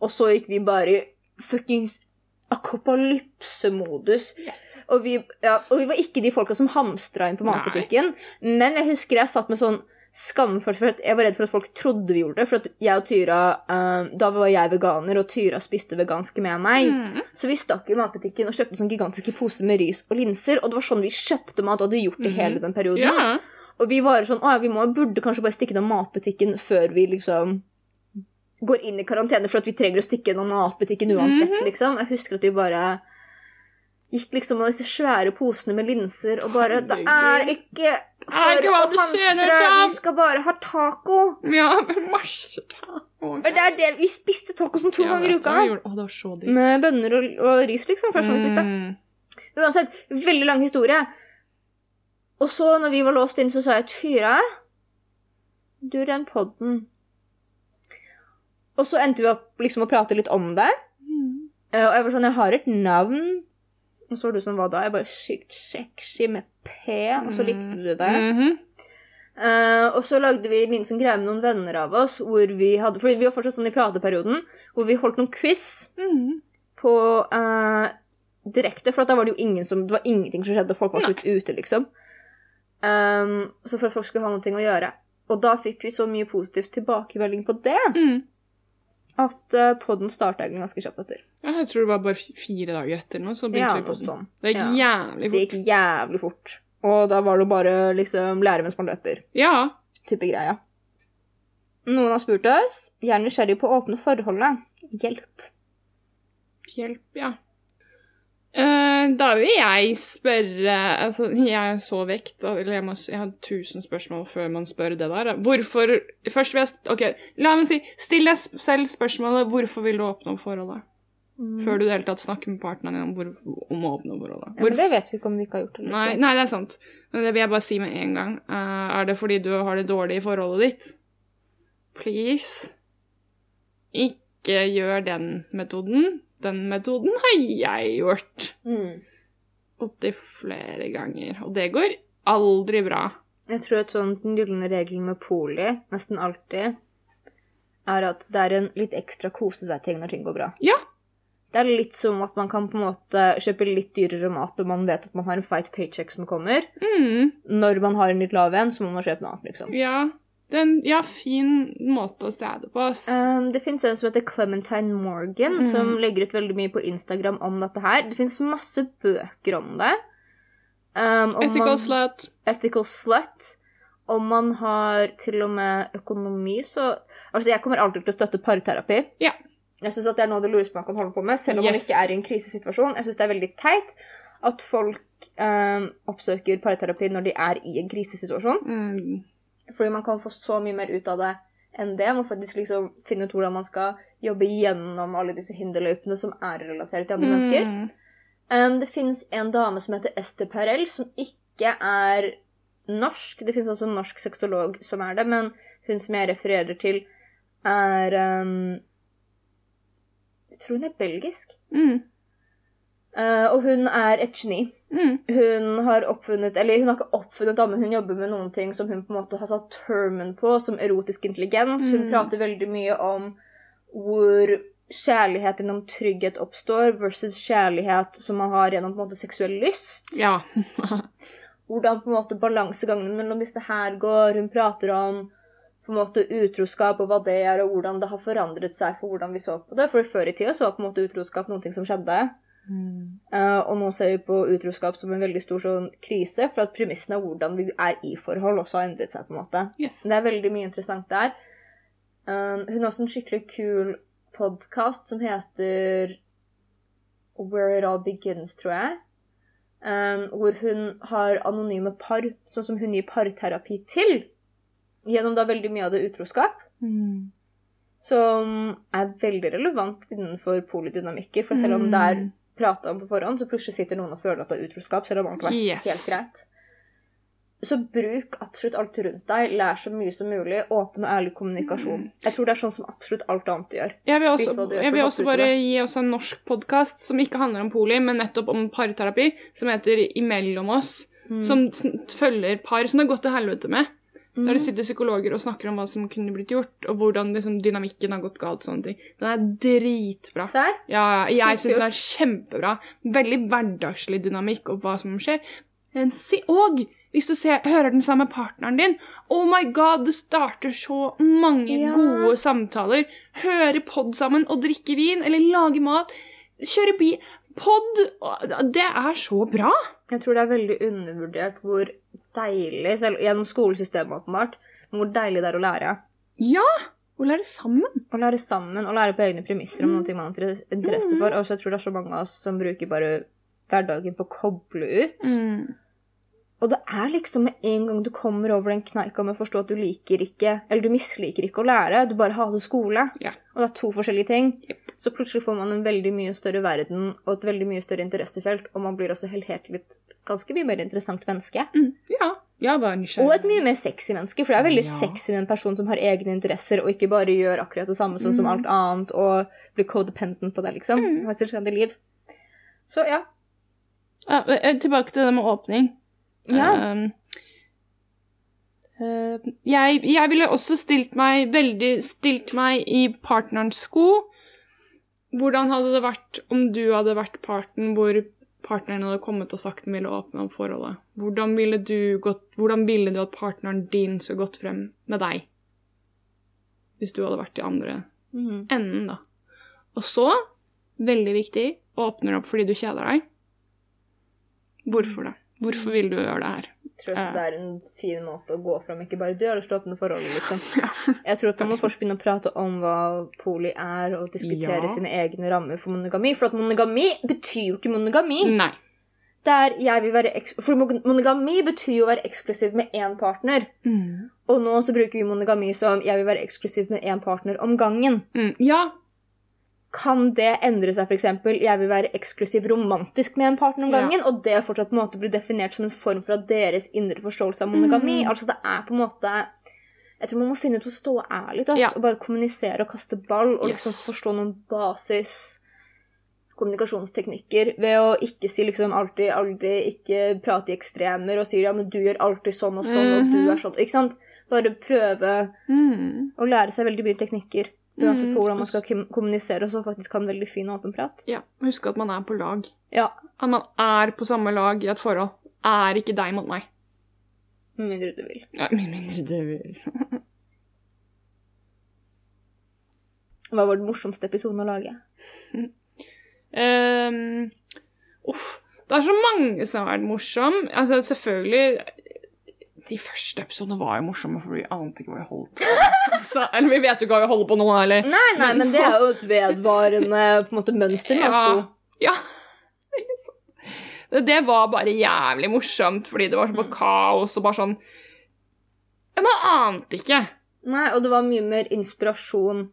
Og så gikk vi bare i fuckings akopalypsemodus. Yes. Og vi, ja, og vi var ikke de folka som hamstra inn på matbutikken. Men jeg husker jeg satt med sånn skamfølelse, for jeg var redd for at folk trodde vi gjorde det. For jeg og Tyra uh, Da var jeg veganer, og Tyra spiste veganske med meg. Mm. Så vi stakk i matbutikken og kjøpte sånn gigantiske poser med ris og linser. Og det var sånn vi kjøpte mat, og hadde gjort det mm. hele den perioden. Yeah. Og vi var sånn, å ja, vi må, burde kanskje bare stikke innom matbutikken før vi liksom går inn i karantene, for at vi trenger å stikke innom matbutikken uansett, Mhm. liksom. Jeg husker at vi bare gikk liksom med disse svære posene med linser, og bare, det er ikke for å hamstre, vi skal bare ha taco. ja, masse taco. Det er det, vi spiste taco som to Ja, ganger i uka. Med bønner og, og ris, liksom, Først. Mm. Uansett, veldig lang historie. Og så, når vi var låst inn, så sa jeg Tyra, du, den podden Og så endte vi opp liksom å prate litt om det. Mm. Eh, Og jeg var sånn, jeg har et navn. Og så var du sånn, hva da? Jeg bare sykt sexy med P, og så likte du det. Mm -hmm. Uh, og så lagde vi en sånn greie med noen venner av oss, hvor vi hadde Fordi vi var fortsatt sånn i prateperioden, hvor vi holdt noen quiz mm. på uh, direkte, for da var det jo ingen som, det var ingenting som skjedde, folk var slutt ute, liksom. Um, så for at folk skulle ha noe å gjøre. Og da fikk vi så mye positivt tilbakemelding på det, Mm. At uh, podden starta ganske kjapt etter. Ja, Jeg tror det var bare fire dager etter nå, så begynte Ja, vi på den. sånn. Det gikk jævlig fort. Det gikk jævlig fort. Og da var det bare liksom lære mens man løper. Ja. Type greia. Noen har spurt oss. Jeg er nysgjerrig på å åpne forholdet. Hjelp. Hjelp, ja. Eh, da vil jeg spørre Altså, jeg er så vekt, eller jeg, må, jeg har tusen spørsmål før man spør det der. Hvorfor Først vil jeg OK, la meg si Still deg selv spørsmålet hvorfor vil du åpne opp forholdet? Før du i det hele tatt snakker med partneren din om, hvor, om å åpne opp forholdet. Ja, men det vet vi ikke om de ikke har gjort. det. Nei, nei, det er sant. Men det vil jeg bare si med en gang. Uh, er det fordi du har det dårlig i forholdet ditt? Please. Ikke gjør den metoden. Den metoden har jeg gjort Mm. opptil flere ganger, og det går aldri bra. Jeg tror at sånn den gylne regelen med poli nesten alltid er at det er en litt ekstra kose seg-ting når ting går bra. Ja. Det er litt som at man kan på en måte kjøpe litt dyrere mat og man vet at man har en fight paycheck som kommer. Mm. Når man har en litt lav en, så må man kjøpe noe annet, liksom. Ja. Det er en ja, fin måte å se det på. Um, det fins en som heter Clementine Morgan, mm. som legger ut veldig mye på Instagram om dette her. Det fins masse bøker om det. Um, om Ethical man- slut. Ethical Slut. Om man har til og med økonomi, så Altså, jeg kommer alltid til å støtte parterapi. Ja. Jeg syns det er noe av det lureste man kan holde på med, selv om man ikke er i en krisesituasjon. Jeg syns det er veldig teit at folk um, oppsøker parterapi når de er i en krisesituasjon. Mm. Fordi man kan få så mye mer ut av det enn det. Man faktisk liksom finne ut hvordan man skal jobbe gjennom alle disse hinderløypene som er relatert til andre mennesker. Mm. Um, det finnes en dame som heter Esther Perel, som ikke er norsk. Det finnes også en norsk sexolog som er det, men hun som jeg refererer til, er um, Jeg tror hun er belgisk. Mm. Uh, og hun er et geni. Mm. Hun har oppfunnet Eller hun har ikke oppfunnet det, men hun jobber med noen ting som hun på en måte har satt termen på, som erotisk intelligens. Hun Mm. prater veldig mye om hvor kjærlighet gjennom trygghet oppstår, versus kjærlighet som man har gjennom på en måte seksuell lyst. Ja. Hvordan på en måte balansegangen mellom disse her går. Hun prater om på en måte utroskap og hva det er, og hvordan det har forandret seg for hvordan vi så på det. For før i tida så var på en måte utroskap noe som skjedde. Mm. Eh, og nå ser vi på utroskap som en veldig stor sånn krise, for at premissene av hvordan vi er i forhold, også har endret seg. på en måte. Yes. Det er veldig mye interessant der. Um, hun har også en skikkelig kul podkast som heter Where It All Begins, tror jeg. Um, hvor hun har anonyme par, sånn som hun gir parterapi til. Gjennom da veldig mye av det utroskap. Mm. Som er veldig relevant innenfor polydynamikker. For selv om det er Mm. Prata om på forhånd, så plutselig sitter noen og føler at det er utroskap, selv om alt har vært Yes. helt greit. Så bruk absolutt alt rundt deg. Lær så mye som mulig. Åpen og ærlig kommunikasjon. Jeg tror det er sånn som absolutt alt annet gjør. Jeg vil også, jeg vil også bare gi oss en norsk podkast som ikke handler om poli, men nettopp om parterapi, som heter Imellom oss. Mm. Som følger par som det har gått til helvete med. Mm. Der det sitter psykologer og snakker om hva som kunne blitt gjort, og hvordan liksom, dynamikken har gått galt. og sånne ting. Den er dritbra. Ser? Ja, jeg syns den er kjempebra. Veldig hverdagslig dynamikk og hva som skjer. Men si og hvis du ser, hører den samme partneren din Oh my god, det starter så mange Ja. gode samtaler. Høre pod sammen og drikke vin eller lage mat. Kjøre bil. Pod! Det er så bra. Jeg tror det er veldig undervurdert hvor deilig, selv gjennom skolesystemet åpenbart, men hvor deilig det er å lære. Ja! Å lære sammen. Å lære sammen og lære på egne premisser om Mm. noe man har inter- interesse for. Og så jeg tror det er så mange av oss som bruker bare hverdagen på å koble ut. Mm. Og det er liksom med en gang du kommer over den kneika med å forstå at du liker ikke, eller du misliker ikke å lære, du bare hater skole, Ja. og det er to forskjellige ting, yep. så plutselig får man en veldig mye større verden og et veldig mye større interessefelt, og man blir også helt, helt litt ganske mye mer interessant menneske. Mm. Ja. Og et mye mer sexy menneske, for det er veldig Ja. sexy med en person som har egne interesser, og ikke bare gjør akkurat det samme sånn som Mm. alt annet, og blir codependent på det, liksom. Mm. Har selvstendig liv. Så ja. Ja, eh, tilbake til det med åpning. Ja. Um, uh, jeg, jeg ville også stilt meg veldig stilt meg i partnerens sko. Hvordan hadde det vært om du hadde vært parten hvor partneren hadde kommet og sagt den ville åpne opp forholdet? Hvordan ville du, gått, hvordan ville du at partneren din skulle gått frem med deg? Hvis du hadde vært i andre mm. enden, da. Og så, veldig viktig, åpner opp fordi du kjeder deg. Hvorfor det? Hvorfor vil du gjøre det her? Tror også det er en fin måte å gå fram. Ikke bare du har et åpne forholdet, liksom. Jeg tror at man må først begynne å prate om hva poli er, og diskutere Ja. sine egne rammer for monogami. For at monogami betyr jo ikke monogami. Nei. Der jeg vil være for monogami betyr jo å være eksklusiv med én partner. Mm. Og nå så bruker vi monogami som jeg vil være eksklusiv med én partner om gangen. Mm. Ja. Kan det endre seg, f.eks.? Jeg vil være eksklusiv romantisk med en partner om Ja. gangen, og det fortsatt på en måte blir definert som en form for at deres indre forståelse av monogami. Mm. Altså det er på en måte Jeg tror man må finne ut å stå ærlig altså, Ja. og bare kommunisere og kaste ball og Yes. liksom forstå noen basis kommunikasjonsteknikker ved å ikke si liksom alltid, aldri, ikke prate i ekstremer og si ja, men du gjør alltid sånn og sånn, og du Mhm. er sånn. Ikke sant? bare prøve Mm. å lære seg veldig mye teknikker. Uansett Mm, på hvordan man skal kommunisere, og så faktisk ha en veldig fin og åpen prat. Ja, Husk at man er på lag. Ja, At man er på samme lag i et forhold. Er ikke deg mot meg. med mindre du vil. Ja, Med mindre du vil. Hva var den morsomste episoden å lage? um, uff, det er så mange som har vært morsomme. Altså, selvfølgelig De første episodene var jo morsomme, for vi ante ikke hva vi holdt på med. Eller vi vet jo ikke hva vi holder på nå, eller Nei, nei, men det er jo et vedvarende på en måte, mønster med oss to. Ja. Det, det var bare jævlig morsomt, fordi det var så bare kaos og bare sånn Man ante ikke. Nei, og det var mye mer inspirasjon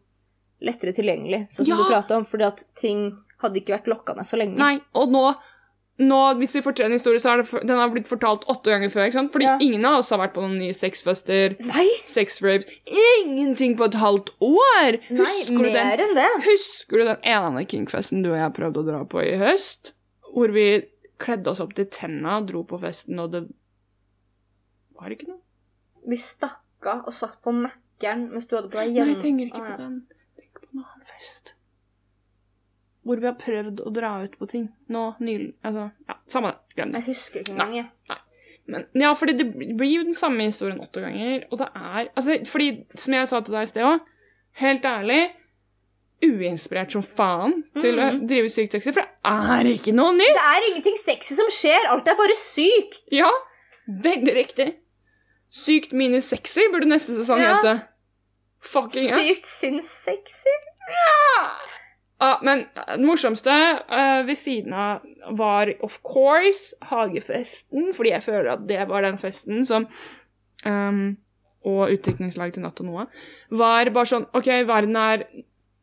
lettere tilgjengelig, sånn som Ja. du pratet om, fordi at ting hadde ikke vært lokkende så lenge. Nei, og nå, nå hvis vi forteller en historie, så har den har blitt fortalt åtte ganger før. ikke sant? Fordi Ja. ingen av oss har vært på noen nye sexfester, Nei, sexrapes Ingenting på et halvt år! nei Husker, du den, mer enn det. husker du den ene Kingfesten du og jeg prøvde å dra på i høst? Hvor vi kledde oss opp til tenna, dro på festen, og det var ikke noe? Vi stakk av og satt på Mækkern mens du hadde på deg Nei, jeg tenker ikke ja. på den. Tenk på en annen fest. Hvor vi har prøvd å dra ut på ting. Nå nylig Altså, ja, samme det. Glem det. Jeg husker ikke engang, jeg. Men, ja, fordi det blir jo den samme historien åtte ganger, og det er Altså, fordi, som jeg sa til deg i sted òg, helt ærlig Uinspirert som faen til å Mhm. drive sykt sexy, for det er ikke noe nytt! Det er ingenting sexy som skjer, alt er bare sykt. Ja, veldig riktig. Sykt minus sexy burde neste sesong Ja. hete. Fucking ja. Sykt sinnssexy. Ja, men eh, det morsomste uh, ved siden av var of course hagefesten, fordi jeg føler at det var den festen som um, Og utdrikningslaget til Natt og Noah var bare sånn OK, verden er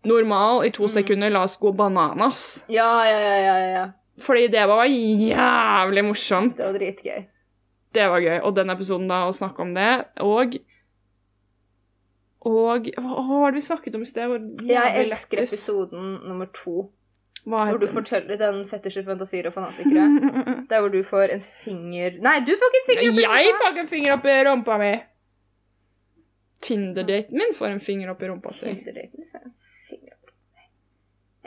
normal i to Mm. sekunder, la oss gå bananas. Ja, ja, ja, ja, ja. Fordi det var jævlig morsomt. Det var dritgøy. Det var gøy. Og den episoden da, å snakke om det, og Og hva var det vi snakket om i sted? Jeg elsker lettest. episoden nummer to, Hva hvor du forteller den fetisjer, fantasier og fanatikere. Der hvor du får en finger Nei, du får ikke en finger! opp i Jeg rumpa! får ikke en finger opp i rumpa mi. Tinder-daten min får en finger opp i rumpa si.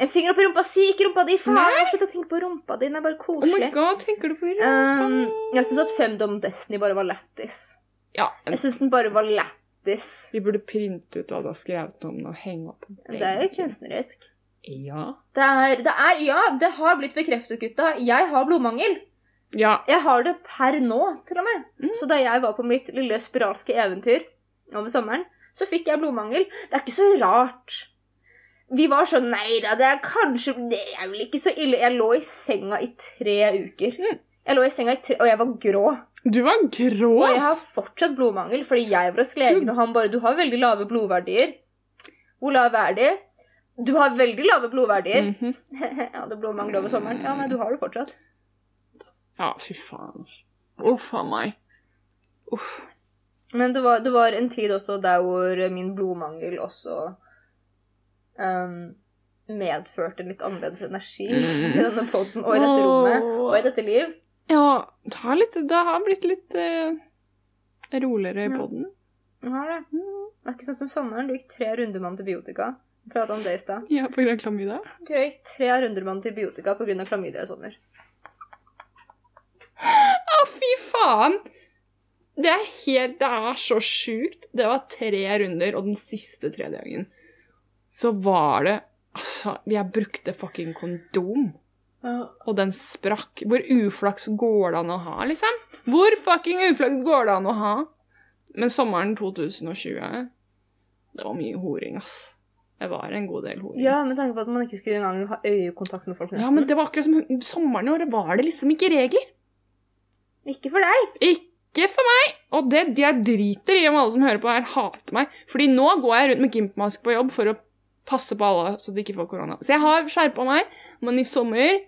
En finger opp i rumpa. Si ikke rumpa di! Faen, jeg har sluttet å tenke på rumpa di. Den er bare koselig. Oh my god, tenker du på rumpa Um, jeg syns at Femdom Destiny bare var lættis. Ja, en, Jeg syns den bare var lættis. Vi burde printe ut hva du har skrevet om og henge opp den. Det er jo kunstnerisk. Ja. Det er, det er Ja, det har blitt bekreftet, gutta. Jeg har blodmangel. Ja. Jeg har det per nå, til og med. Mm. Så da jeg var på mitt lille spiralske eventyr over sommeren, så fikk jeg blodmangel. Det er ikke så rart. Vi var sånn Nei da, det er kanskje Det er vel ikke så ille. Jeg lå i senga i tre uker. Mm. Jeg lå i senga i tre, Og jeg var grå. Du var grå, Og jeg har fortsatt blodmangel, fordi jeg var hos legen, og han bare Du har veldig lave blodverdier. Hvor lave er de? Du har veldig lave blodverdier. Mhm. jeg hadde blodmangel over sommeren. Ja, men du har det fortsatt. Ja, fy faen. Uff a meg. Uff. Men det var, det var en tid også der hvor min blodmangel også um, medførte litt annerledes energi i denne podden og i dette rommet og i dette liv. Ja, det har, litt, det har blitt litt eh, roligere i Ja. poden. Jeg har det. Det er ikke sånn som sommeren. Du gikk tre runder med antibiotika. Vi pratet om det i stad. Ja, pga. klamydia. Du gikk tre runder med antibiotika pga. klamydia i sommer. Å, fy faen! Det er helt Det er så sjukt. Det var tre runder, og den siste tredje gangen så var det Altså, jeg brukte fucking kondom, og den sprakk. Hvor uflaks går det an å ha, liksom? Hvor fucking uflaks går det an å ha? Men sommeren 2020 Det var mye horing, ass. Det var en god del horing. Ja, med tanke på at man ikke skulle engang ha øyekontakt med folk nesten. Ja, men det var akkurat som sommeren i år. Var det liksom ikke regler? Ikke for deg. Ikke for meg! Og det, jeg driter i om alle som hører på her, hater meg. Fordi nå går jeg rundt med gimpmask på jobb for å passe på alle så de ikke får korona. Så jeg har skjerpa meg, men i sommer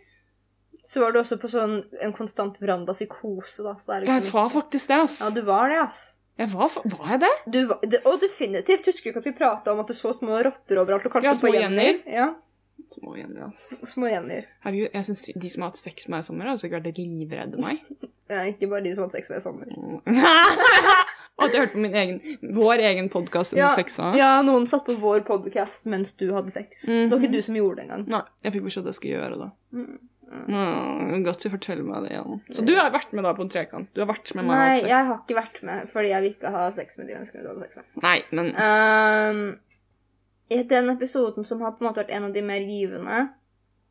Så var du også på sånn en konstant verandapsykose, da. Så det er Jeg liksom var faktisk det, ass. Ja, du var det, ass. Jeg var, var jeg det? Du, var- det, og definitivt. Husker du ikke at vi prata om at du så små rotter overalt og kalte Ja, små jenner? Ja, Små jenner, ass. små jenner. Herregud, jeg synes de som har hatt sex med meg i sommer, har sikkert vært livredde meg. Ja, ikke bare de som har hatt sex med i sommer. At jeg hørte på min egen, vår egen podkast om Ja, sex òg. ja, noen satt på vår podcast mens du hadde sex. Det var Mhm. ikke du som gjorde det engang. Nei, jeg fikk beskjed at jeg skulle gjøre det. Mm. Mm, godt du forteller meg det igjen. Så du har vært med da på en trekant? Du har vært med meg Nei, sex? jeg har ikke vært med fordi jeg vil ikke ha sex med de menneskene du hadde sex med. Nei, men Um, i den episoden som har på en måte vært en av de mer givende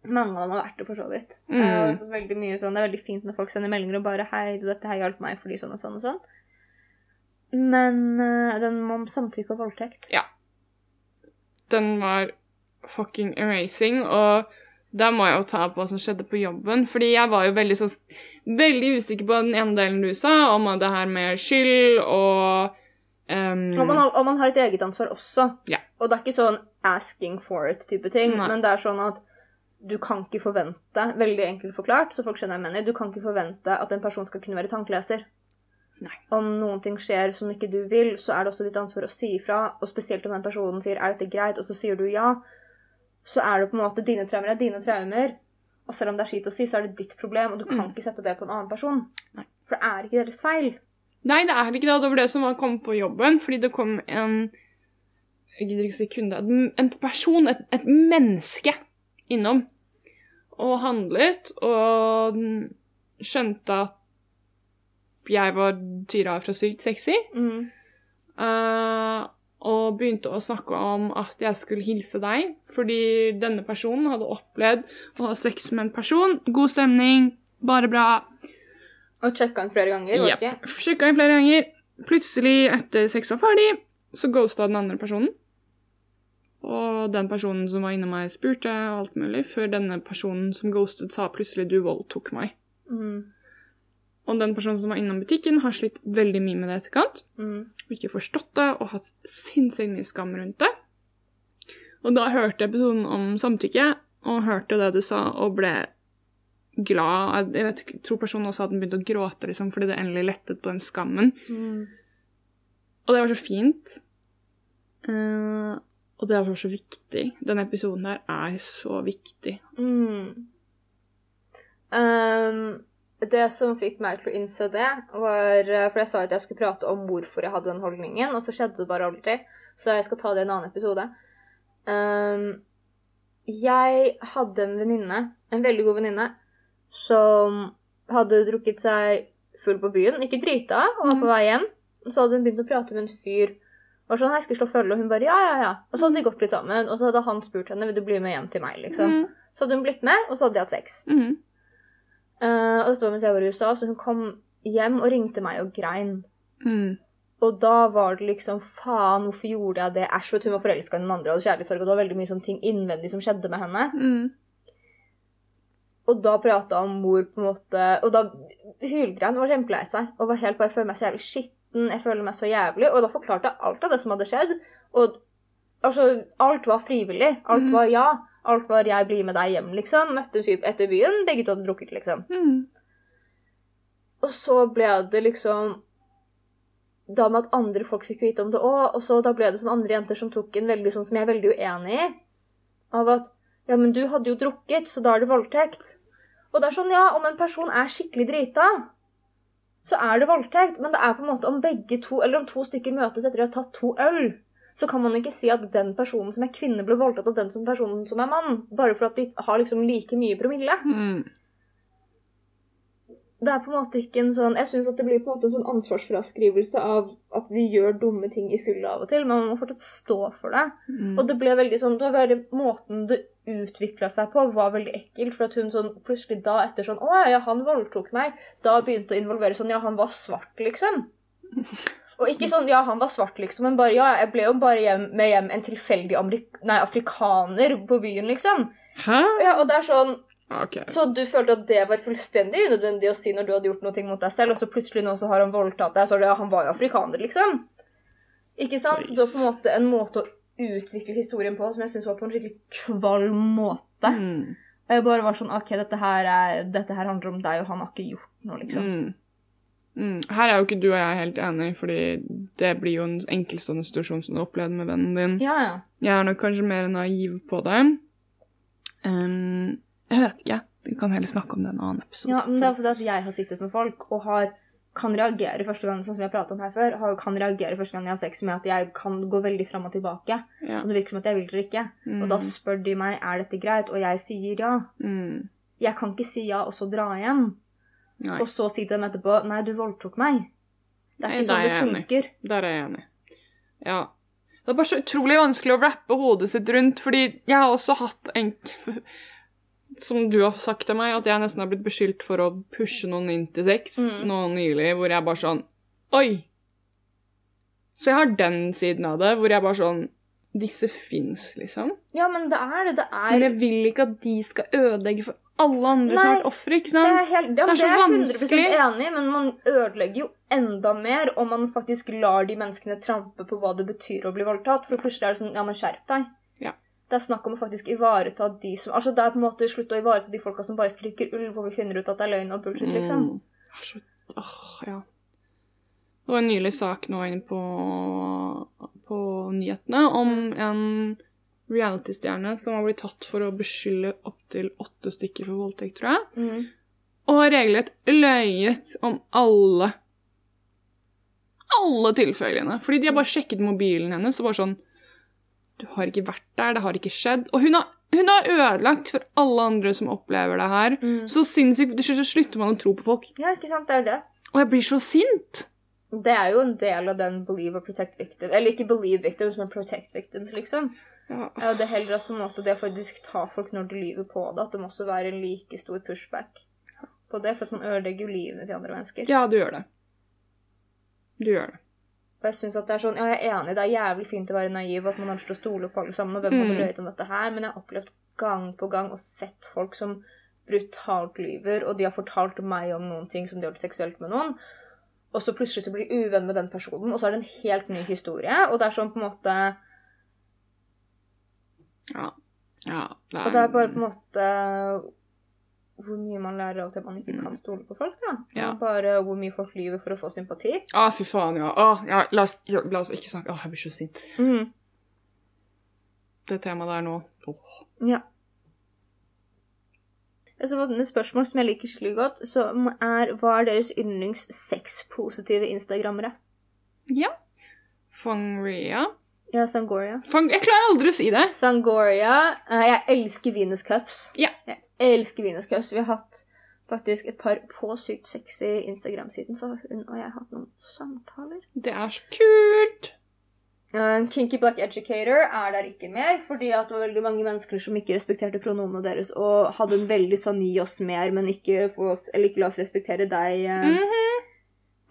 Mange av dem har vært det, for så vidt. Mm. Det, er veldig mye sånn, Det er veldig fint når folk sender meldinger og bare 'Hei, dette her hjalp meg fordi sånn og sånn og sånn'. Men uh, den om samtykke og voldtekt Ja. den var fucking amazing, og da må jeg jo ta på hva som skjedde på jobben, fordi jeg var jo veldig så Veldig usikker på den ene delen du sa, om det her med skyld og um, og, man har, og man har et eget ansvar også. Ja. Og det er ikke sånn 'asking for it'-type ting, Nei. men det er sånn at du kan ikke forvente, veldig enkelt forklart, så folk skjønner jeg mener, du kan ikke forvente at en person skal kunne være tankeleser. Nei. Om noen ting skjer som ikke du vil, så er det også ditt ansvar å si ifra. Og spesielt om den personen sier 'er dette greit', og så sier du ja, så er det på en måte dine traumer er dine traumer. Og selv om det er skitt å si, så er det ditt problem, og du kan Mm. ikke sette det på en annen person. Nei. For det er ikke deres feil. Nei, det er ikke det. Det var det som var kommet på jobben, fordi det kom en Jeg gidder ikke si kunde. en- En person, et, et menneske, innom og handlet, og skjønte at jeg var Tyra fra Sykt sexy. Mm. Uh, og begynte å snakke om at jeg skulle hilse deg, fordi denne personen hadde opplevd å ha sex med en person. God stemning, bare bra. Og sjekka han flere ganger. det ikke? Sjekka inn flere ganger. Plutselig, etter sex var ferdig, så ghosta den andre personen. Og den personen som var inne meg, spurte og alt mulig, før denne personen som ghostet, sa plutselig 'du voldtok meg'. Mm. Og den personen som var innom butikken, har slitt veldig mye med det i etterkant. Mm. Og ikke forstått det, og hatt sinnssykt mye skam rundt det. Og da hørte jeg episoden om samtykke, og hørte det du sa, og ble glad. Jeg vet, tror personen også hadde begynt å gråte liksom, fordi det endelig lettet på den skammen. Mm. Og det var så fint. Uh, og det var så viktig. Den episoden der er så viktig. Mm. Um, det som fikk meg til å innse det, var eh, For jeg sa at jeg skulle prate om hvorfor jeg hadde den holdningen, og så skjedde det bare aldri. Så jeg skal ta det i en annen episode. Um, jeg hadde en venninne, en veldig god venninne, som hadde drukket seg full på byen. Ikke drita, og var på vei hjem. Og så hadde hun begynt å prate med en fyr. Var sånn, jeg skulle slå følge, og hun bare ja, ja, ja. Og så hadde de gått litt sammen, og så hadde han spurt henne vil du bli med hjem til meg. liksom. Mm. Så hadde hun blitt med, og så hadde de hatt sex. Mm. Eh, og dette var mens jeg var i USA, så hun kom hjem og ringte meg og grein. Mm. Og da var det liksom faen, hvorfor gjorde jeg det? Æsj, hun var forelska i den andre, og hadde kjærlighetssorg, og det var veldig mye sånne ting innvendig som skjedde med henne. Mm. Og da prata om mor på en måte Og da hylgrein var kjempelei seg og var helt bare jeg føler meg så jævlig skitten, jeg føler meg så jævlig. Og da forklarte jeg alt av det som hadde skjedd. Og altså, alt var frivillig. Alt mm. var ja. Alt var 'jeg blir med deg hjem', liksom. Møtte en fyr etter byen, begge to hadde drukket, liksom. Mm. Og så ble det liksom Da med at andre folk fikk vite om det òg, og så da ble det sånn andre jenter som tok en veldig sånn som jeg er veldig uenig i. Av at Ja, men du hadde jo drukket, så da er det voldtekt. Og det er sånn, ja, om en person er skikkelig drita, så er det voldtekt. Men det er på en måte om begge to, eller om to stykker møtes etter å ha tatt to øl, så kan man ikke si at den personen som er kvinne, ble voldtatt av den som personen som er mann. Bare for at de har liksom like mye promille. Mm. det er på en måte ikke en sånn Jeg syns at det blir på en måte en sånn ansvarsfraskrivelse av at vi gjør dumme ting i fylla av og til, men man må fortsatt stå for det. Mm. Og det ble veldig sånn det var bare Måten det utvikla seg på, var veldig ekkelt. For at hun sånn plutselig da etter sånn Å ja, ja, han voldtok meg. Da begynte å involvere sånn Ja, han var svart, liksom. Og ikke sånn Ja, han var svart, liksom, men bare Ja, jeg ble jo bare hjem, med hjem en tilfeldig amerik nei, afrikaner på byen, liksom. Hæ? Ja, og det er sånn okay. så du følte at det var fullstendig unødvendig å si når du hadde gjort noe mot deg selv, og så plutselig nå så har han voldtatt deg, så er det, ja, han var jo afrikaner, liksom. Ikke sant? Så det var på en måte en måte å utvikle historien på som jeg syns var på en skikkelig kvalm måte. Mm. Og jeg bare var sånn OK, dette her, er, dette her handler om deg, og han har ikke gjort noe, liksom. Mm. Mm. Her er jo ikke du og jeg helt enige, fordi det blir jo en enkeltstående situasjon som du opplevde med vennen din. Ja, ja. Jeg er nok kanskje mer naiv på det. Um, jeg vet ikke. Vi kan heller snakke om det en annen episode. ja. Men det er også det at jeg har sittet med folk og har kan reagere første gang, sånn som jeg pratet om her før, har- kan reagere første gang jeg har sex med at jeg kan gå veldig fram og tilbake. Ja. Og det virker som at jeg vil eller ikke. Mm. Og da spør de meg er dette greit, og jeg sier ja. Mm. Jeg kan ikke si ja og så dra hjem, Nei, og så si til dem etterpå nei, du voldtok meg. Det er ikke sånn det funker. enig. der er jeg enig. Ja. Det er bare så utrolig vanskelig å rappe hodet sitt rundt, fordi jeg har også hatt en Som du har sagt til meg, at jeg nesten har blitt beskyldt for å pushe noen inn til sex Mm. nå nylig, hvor jeg bare sånn Oi! Så jeg har den siden av det, hvor jeg bare sånn Disse fins, liksom. Ja, men det er det. Det er, Men jeg vil ikke at de skal ødelegge for alle andre som har vært ofre, ikke det sant? er, helt, ja, Det er så det er jeg 100 vanskelig. enig i, men man ødelegger jo enda mer om man faktisk lar de menneskene trampe på hva det betyr å bli voldtatt. For plutselig er det sånn Ja, men skjerp deg. Ja. Det er snakk om å faktisk ivareta de som Altså, det er på en måte slutt å ivareta de folka som bare skriker ulv, og vi finner ut at det er løgn og bullshit, liksom. Mm. Det er så Åh, ja. Det var en nylig sak nå inne på, på nyhetene om en reality-stjerne som har blitt tatt for å beskylde opptil åtte stykker for voldtekt, tror jeg. Mm. Og har regelrett løyet om alle Alle tilfellene. Fordi de har bare sjekket mobilen hennes og bare sånn Du har ikke vært der, det har ikke skjedd. Og hun har, hun har ødelagt for alle andre som opplever det her. Mm. Så sinnssykt Til slutt så slutter man å tro på folk. Ja, ikke sant? Det er det. Og jeg blir så sint. Det er jo en del av den believe or protect victim Eller ikke believe victims, men protect victims, liksom. Ja. Ja, det er heller at på en måte det faktisk ta folk når de lyver på det, at det må også være en like stor pushback på det, for at man ødelegger jo livene til andre mennesker. ja, du gjør det. Du gjør det. Og jeg synes at det er sånn, ja, jeg er enig, det er jævlig fint å være naiv, at man har lyst til å stole på alle sammen, og hvem hadde Mm. løyet om dette her, men jeg har opplevd gang på gang og sett folk som brutalt lyver, og de har fortalt meg om noen ting som de har gjort seksuelt med noen, og så plutselig så blir de uvenn med den personen, og så er det en helt ny historie, og det er sånn på en måte, Ja. ja er, og det er bare på en måte hvor mye man lærer av at man ikke kan stole på folk, da. Ja. Bare hvor mye folk lyver for å få sympati. Å, fy faen, ja. Å, ja la, oss, la oss ikke snakke Å, jeg blir så sint. Mm. Det temaet der nå. Oh. Ja. Så fått et spørsmål som jeg liker skikkelig godt, som er hva er deres yndlings sexpositive instagrammere? Ja. Fangria Ja, Sangoria. Fang... Jeg klarer aldri å si det. Sangoria. eh, jeg elsker Venus Cuffs. Ja. Jeg elsker Venus Cuffs. Vi har hatt faktisk et par på sykt sexy Instagram-siden, så hun og jeg har hatt noen samtaler. Det er så kult. Uh, Kinky Black Educator er der ikke mer, fordi at det var veldig mange mennesker som ikke respekterte pronomene deres, og hadde en veldig sånn gi oss mer, men ikke, få oss, eller ikke la oss respektere deg eh, Mhm.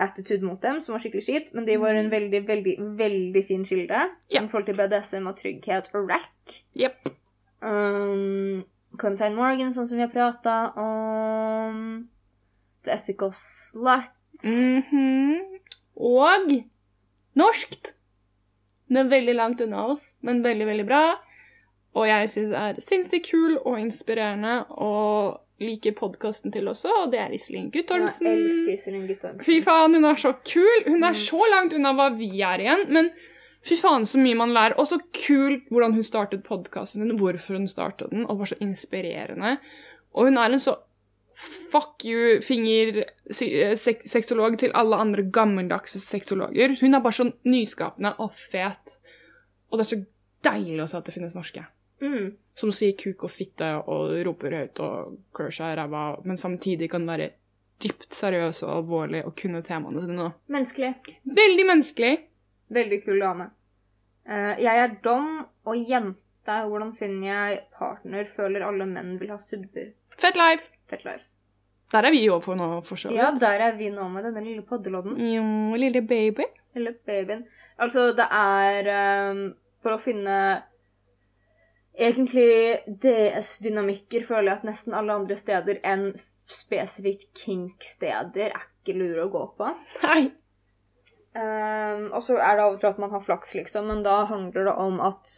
Attitude mot dem, som var skikkelig kjipt. Men de var en veldig, veldig, veldig fin kilde Ja. i forhold til BDSM og trygghet og rack. Yep. Um, Clementine Morgan, sånn som vi har prata om. The Ethical Slut. Mhm. Og norskt. Er veldig langt unna oss, men veldig, veldig bra. Og jeg syns det er sinnssykt kul og inspirerende, og liker podkasten til også, og det er Iselin Guttormsen. Jeg elsker Iselin Guttormsen. Fy faen, hun er så kul! Hun er Mm. så langt unna hva vi er igjen, men fy faen så mye man lærer. Og så kult hvordan hun startet podkasten sin, hvorfor hun startet den, og var så inspirerende. Og hun er en så fuck you-finger-sexolog til alle andre gammeldagse sexologer. Hun er bare så nyskapende og fet. Og det er så deilig å se at det finnes norske. Mm. Som sier kuk og fitte og roper høyt og klør seg i ræva, men samtidig kan være dypt seriøs og alvorlig og kunne temaene sine. Menneskelig. Veldig menneskelig. Veldig kul dame. Uh, jeg er dom og jente. Hvordan finner jeg partner? Føler alle menn vil ha subber. Fett life. Fett life. Der er vi jo for nå, for så Ja, der er vi nå med denne lille poddelodden. Jo, lille baby. Lille babyen. Altså, det er um, For å finne Egentlig DS-dynamikker føler jeg at nesten alle andre steder enn spesifikt kink-steder er ikke lure å gå på. Nei. Um, og så er det av og til at man har flaks, liksom, men da handler det om at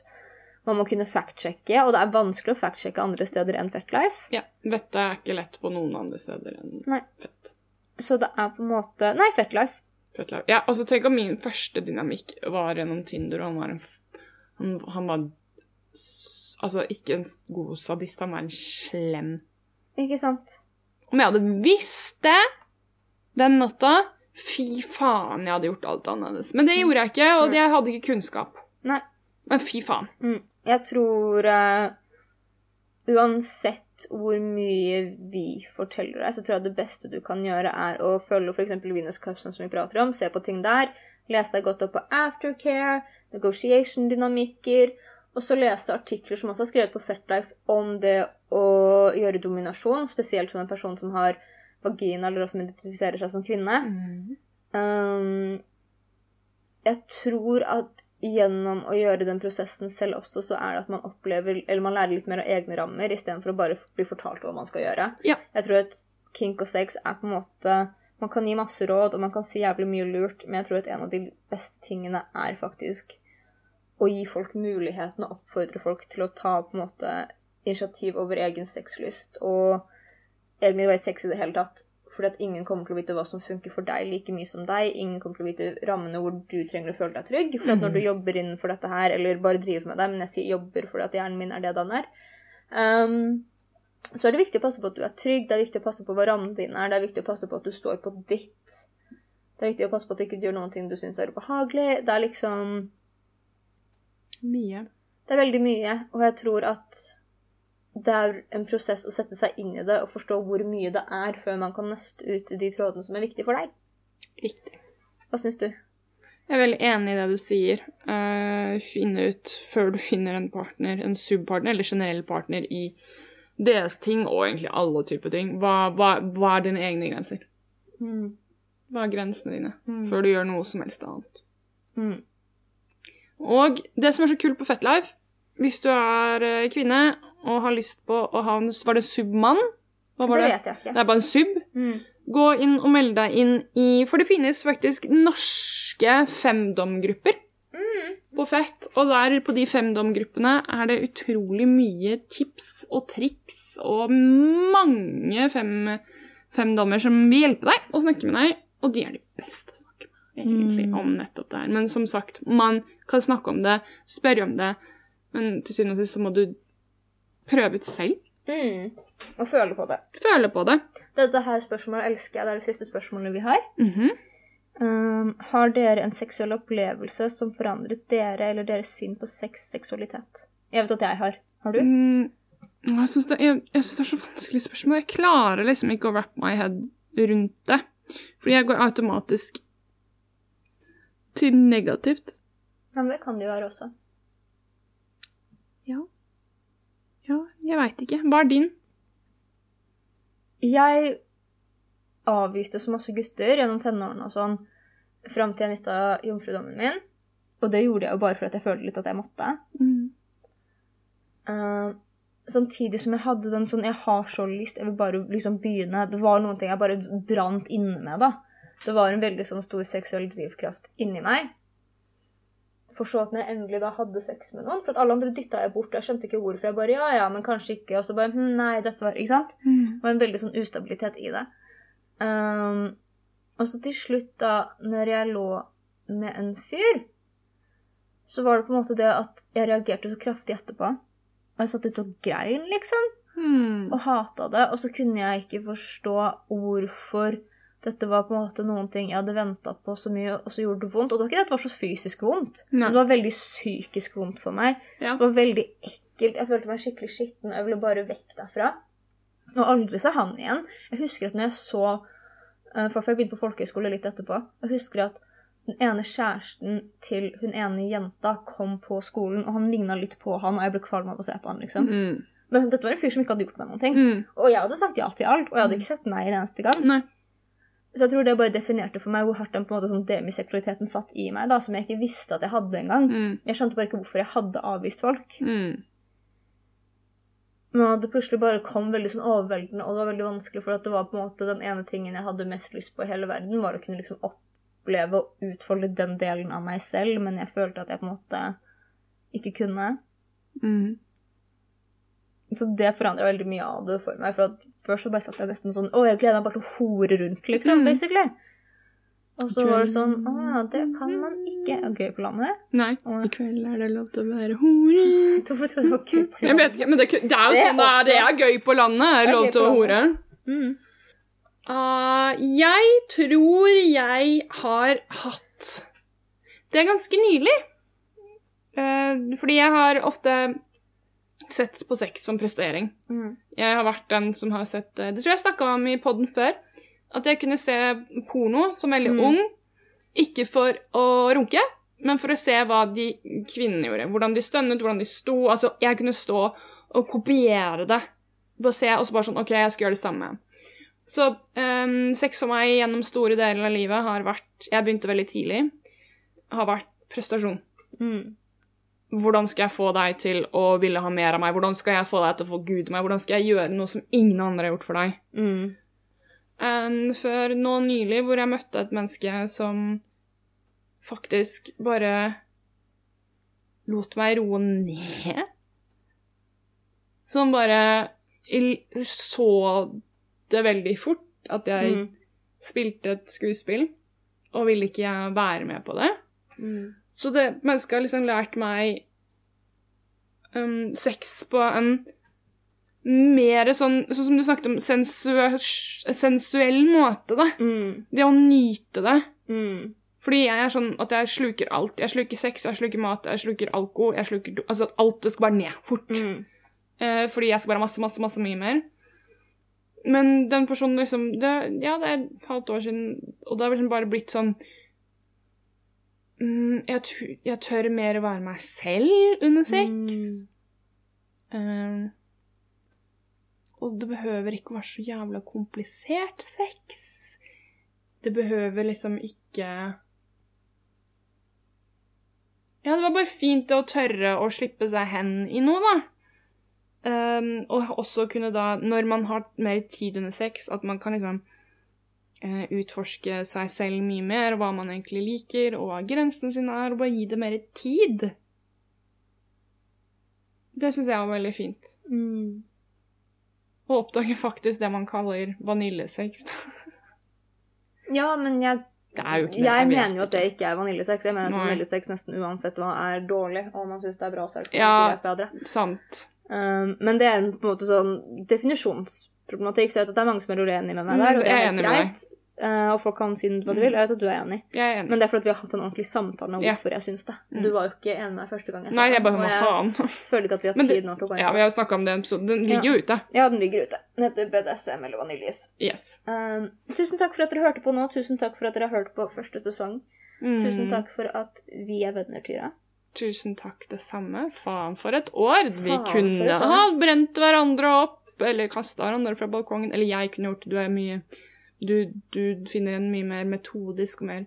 man må kunne fact-sjekke, og det er vanskelig å fact-sjekke andre steder enn Fetlife. Ja, dette er ikke lett på noen andre steder enn Nei. fett. Så det er på en måte Nei, Fetlife. Fetlife. Ja, altså tenk om min første dynamikk var gjennom Tinder, og han var en Han, han var Altså ikke en god sadist, han var en slem Ikke sant? Om jeg hadde visst det den natta, Fy faen, jeg hadde gjort alt annerledes. Men det gjorde jeg ikke, og jeg hadde ikke kunnskap. Nei. Men fy faen. Mm. Jeg tror uh, uansett hvor mye vi forteller deg, så tror jeg det beste du kan gjøre, er å følge f.eks. Venus Custom, som vi prater om, se på ting der. Lese deg godt opp på aftercare, negotiation-dynamikker, og så lese artikler som også er skrevet på Fetlife om det å gjøre dominasjon, spesielt som en person som har vagina, eller som identifiserer seg som kvinne. Um, jeg tror at gjennom å gjøre den prosessen selv også, så er det at man opplever Eller man lærer litt mer av egne rammer istedenfor å bare bli fortalt hva man skal gjøre. Ja. Jeg tror at kink og sex er på en måte Man kan gi masse råd, og man kan si jævlig mye lurt, men jeg tror at en av de beste tingene er faktisk å gi folk muligheten og oppfordre folk til å ta på en måte initiativ over egen sexlyst og egentlig være sex i det hele tatt. Fordi at ingen kommer til å vite hva som funker for deg like mye som deg. Ingen kommer til å vite rammene hvor du trenger å føle deg trygg. For at når du jobber innenfor dette her, eller bare driver med det, men jeg sier jobber fordi at hjernen min er det den er, um, så er det viktig å passe på at du er trygg, det er viktig å passe på hva rammene dine er, det er viktig å passe på at du står på ditt. Det er viktig å passe på at du ikke gjør noen ting du syns er ubehagelig. Det er liksom Mye. Det er veldig mye, og jeg tror at det er en prosess å sette seg inn i det og forstå hvor mye det er, før man kan nøste ut de trådene som er viktige for deg. Riktig. Hva syns du? Jeg er veldig enig i det du sier. Uh, finne ut før du finner en partner, en subpartner eller generell partner i deres ting, og egentlig alle typer ting. Hva, hva, hva er dine egne grenser? Mm. Hva er grensene dine Mm. før du gjør noe som helst annet? Mm. Og det som er så kult på Fetlife, hvis du er eh, kvinne og har lyst på å ha en Var det submann? Det det? vet jeg ikke. Det er bare en sub. Mm. Gå inn og meld deg inn i For det finnes faktisk norske femdomgrupper Mm. på Fett. Og der på de femdomgruppene er det utrolig mye tips og triks og mange fem, femdommer som vil hjelpe deg og snakke med deg. Og de er de beste å snakke med, egentlig, Mm. om nettopp det her. Men som sagt, man kan snakke om det, spørre om det, men til syvende og sist så må du prøve ut selv. Mm. Og føle på det. Føle på det. Dette her spørsmålet elsker jeg. Det er det siste spørsmålet vi har. Mhm. Um, har dere en seksuell opplevelse som forandret dere eller deres syn på sex, seksualitet? Jeg vet at jeg har. Har du? Mm, jeg syns det, jeg, jeg synes det er så vanskelig spørsmål. Jeg klarer liksom ikke å wrap my head rundt det. Fordi jeg går automatisk til negativt. Ja, men det kan det jo være også. Ja. Ja, jeg veit ikke. Hva er din? Jeg avviste så masse gutter gjennom tenårene og sånn fram til jeg mista jomfrudommen min. Og det gjorde jeg jo bare fordi jeg følte litt at jeg måtte. Eh, samtidig som jeg hadde den sånn Jeg har så lyst, jeg vil bare liksom begynne. Det var noen ting jeg bare brant inne med, da. Det var en veldig sånn stor seksuell drivkraft inni meg. For så at når jeg endelig da hadde sex med noen For at alle andre dytta jeg bort. Jeg skjønte ikke hvorfor. Jeg bare ja, ja, men kanskje ikke. Og så bare hm, nei, dette var Ikke sant? Det var en veldig sånn ustabilitet i det. Um, og så til slutt, da, når jeg lå med en fyr, så var det på en måte det at jeg reagerte så kraftig etterpå. Og jeg satt ute og grein, liksom. Hmm. Og hata det. Og så kunne jeg ikke forstå hvorfor dette var på en måte noen ting jeg hadde venta på så mye, og så gjorde det vondt. Og det var ikke det at det var så fysisk vondt, Nei. men det var veldig psykisk vondt for meg. Ja. Det var veldig ekkelt. Jeg følte meg skikkelig skitten, jeg ville bare vekk derfra. Og aldri se han igjen. Jeg husker at når jeg så eh, For jeg begynte på folkehøyskole litt etterpå. Jeg husker at den ene kjæresten til hun ene jenta kom på skolen, og han ligna litt på han, og jeg ble kvalm av å se på han, liksom. Mm. Men dette var en fyr som ikke hadde gjort meg noen ting. Mm. Og jeg hadde sagt ja til alt, og jeg hadde ikke sett nei en eneste gang. Nei. Så jeg tror det bare definerte for meg hvor hardt den på en måte sånn demiseksualiteten satt i meg, da, som jeg ikke visste at jeg hadde engang. Mm. Jeg skjønte bare ikke hvorfor jeg hadde avvist folk. Mm. Men det plutselig bare kom veldig sånn overveldende, og det var veldig vanskelig, for at det var på en måte den ene tingen jeg hadde mest lyst på i hele verden, var å kunne liksom oppleve og utfolde den delen av meg selv, men jeg følte at jeg på en måte ikke kunne. Mm. Så det forandra veldig mye av det for meg. For at først så bare satt jeg nesten sånn Å, jeg gleder meg bare til å hore rundt, liksom, Mm. basically. Og så var det sånn Å ja, det kan man ikke. Er det Gøy på landet? Nei. Og, I kveld er det lov til å være hore. Hvorfor tror du det var gøy på landet? Jeg vet ikke, men det, det er jo Det er sånn det er. Det er gøy på landet. Er Det lov til å hore. Mm. Uh, jeg tror jeg har hatt Det er ganske nylig. Uh, fordi jeg har ofte sett på sex som prestering. Mm. Jeg har vært den som har sett eh, Det tror jeg jeg snakka om i poden før. At jeg kunne se porno som veldig Mm. ung. Ikke for å runke, men for å se hva de kvinnene gjorde. Hvordan de stønnet, hvordan de sto. Altså, jeg kunne stå og kopiere det. Bare se, og så bare sånn OK, jeg skal gjøre det samme. Så um, sex for meg gjennom store deler av livet har vært Jeg begynte veldig tidlig. Har vært prestasjon. Mm. Hvordan skal jeg få deg til å ville ha mer av meg? Hvordan skal jeg få deg til å få Gud meg? Hvordan skal jeg gjøre noe som ingen andre har gjort for deg? Mm. enn før nå nylig, hvor jeg møtte et menneske som faktisk bare lot meg roe ned. Som bare så det veldig fort, at jeg Mm. spilte et skuespill, og ville ikke jeg være med på det. Mm. Så det mennesket har liksom lært meg um, sex på en mer sånn, sånn som du snakket om, sensua sensuell måte, da. Mm. Det å nyte det. Mm. Fordi jeg er sånn at jeg sluker alt. Jeg sluker sex, jeg sluker mat, jeg sluker alko. jeg sluker Altså alt det skal bare ned fort. Mm. Eh, fordi jeg skal bare ha masse, masse, masse mye mer. Men den personen liksom det, Ja, det er et halvt år siden, og det har liksom bare blitt sånn mm, jeg, tu- jeg tør mer å være meg selv under sex. Eh, og det behøver ikke være så jævla komplisert sex. Det behøver liksom ikke Ja, det var bare fint å tørre å slippe seg hen i noe, da. Um, og også kunne da, når man har mer tid under sex, at man kan liksom utforske seg selv mye mer, hva man egentlig liker, og hva grensene sine er, og bare gi det mer tid. Det syns jeg var veldig fint. Mm. Å oppdage faktisk det man kaller vaniljesex. Ja, men jeg, jeg vet mener jo at det ikke er vaniljesex. Jeg mener at vaniljesex nesten uansett hva er dårlig, og man syns det er bra, så er det ikke Ja. bedre. Sant. Um, men det er på en måte sånn definisjonsproblematikk. Så jeg vet at det er mange som er uenige med meg der, Mm, og det er helt enig greit. Uh, og folk kan si hva de vil. Jeg vet at du er enig. Er enig. Men det er fordi vi har hatt en ordentlig samtale om hvorfor hvorfor jeg syns det. Mm. Du var jo ikke enig med meg første gang jeg Nei, jeg bare Hva faen? føler ikke at vi har tid nå til å gå inn Ja, vi har jo snakka om den episoden. Den ligger jo ute. Ja, den ligger ute. Den heter BDSM eller Vaniljes. Yes. Um, tusen takk for at dere hørte på nå. Tusen takk for at dere har hørt på første sesong. Mm. Tusen takk for at vi er venner, Tyra. Tusen takk, det samme. Faen for et år. Vi Faen for kunne ha brent hverandre opp, eller kaste hverandre fra balkongen. Eller jeg kunne gjort det. Du er mye Du, du finner en mye mer metodisk og mer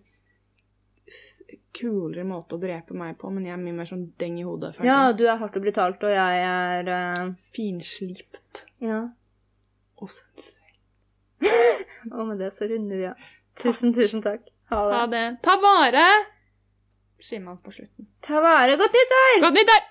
kulere måte å drepe meg på, men jeg er mye mer sånn deng i hodet. Ferdig. Ja, du er hardt og brutalt, og jeg er uh, Finslipt. Ja. Og sensuell. Og med det så runder vi av. Tusen, tusen takk. Ha det. Ha det. Ta vare! Sier man på slutten. Ta vare. Godt nyttår! Godt nyttår!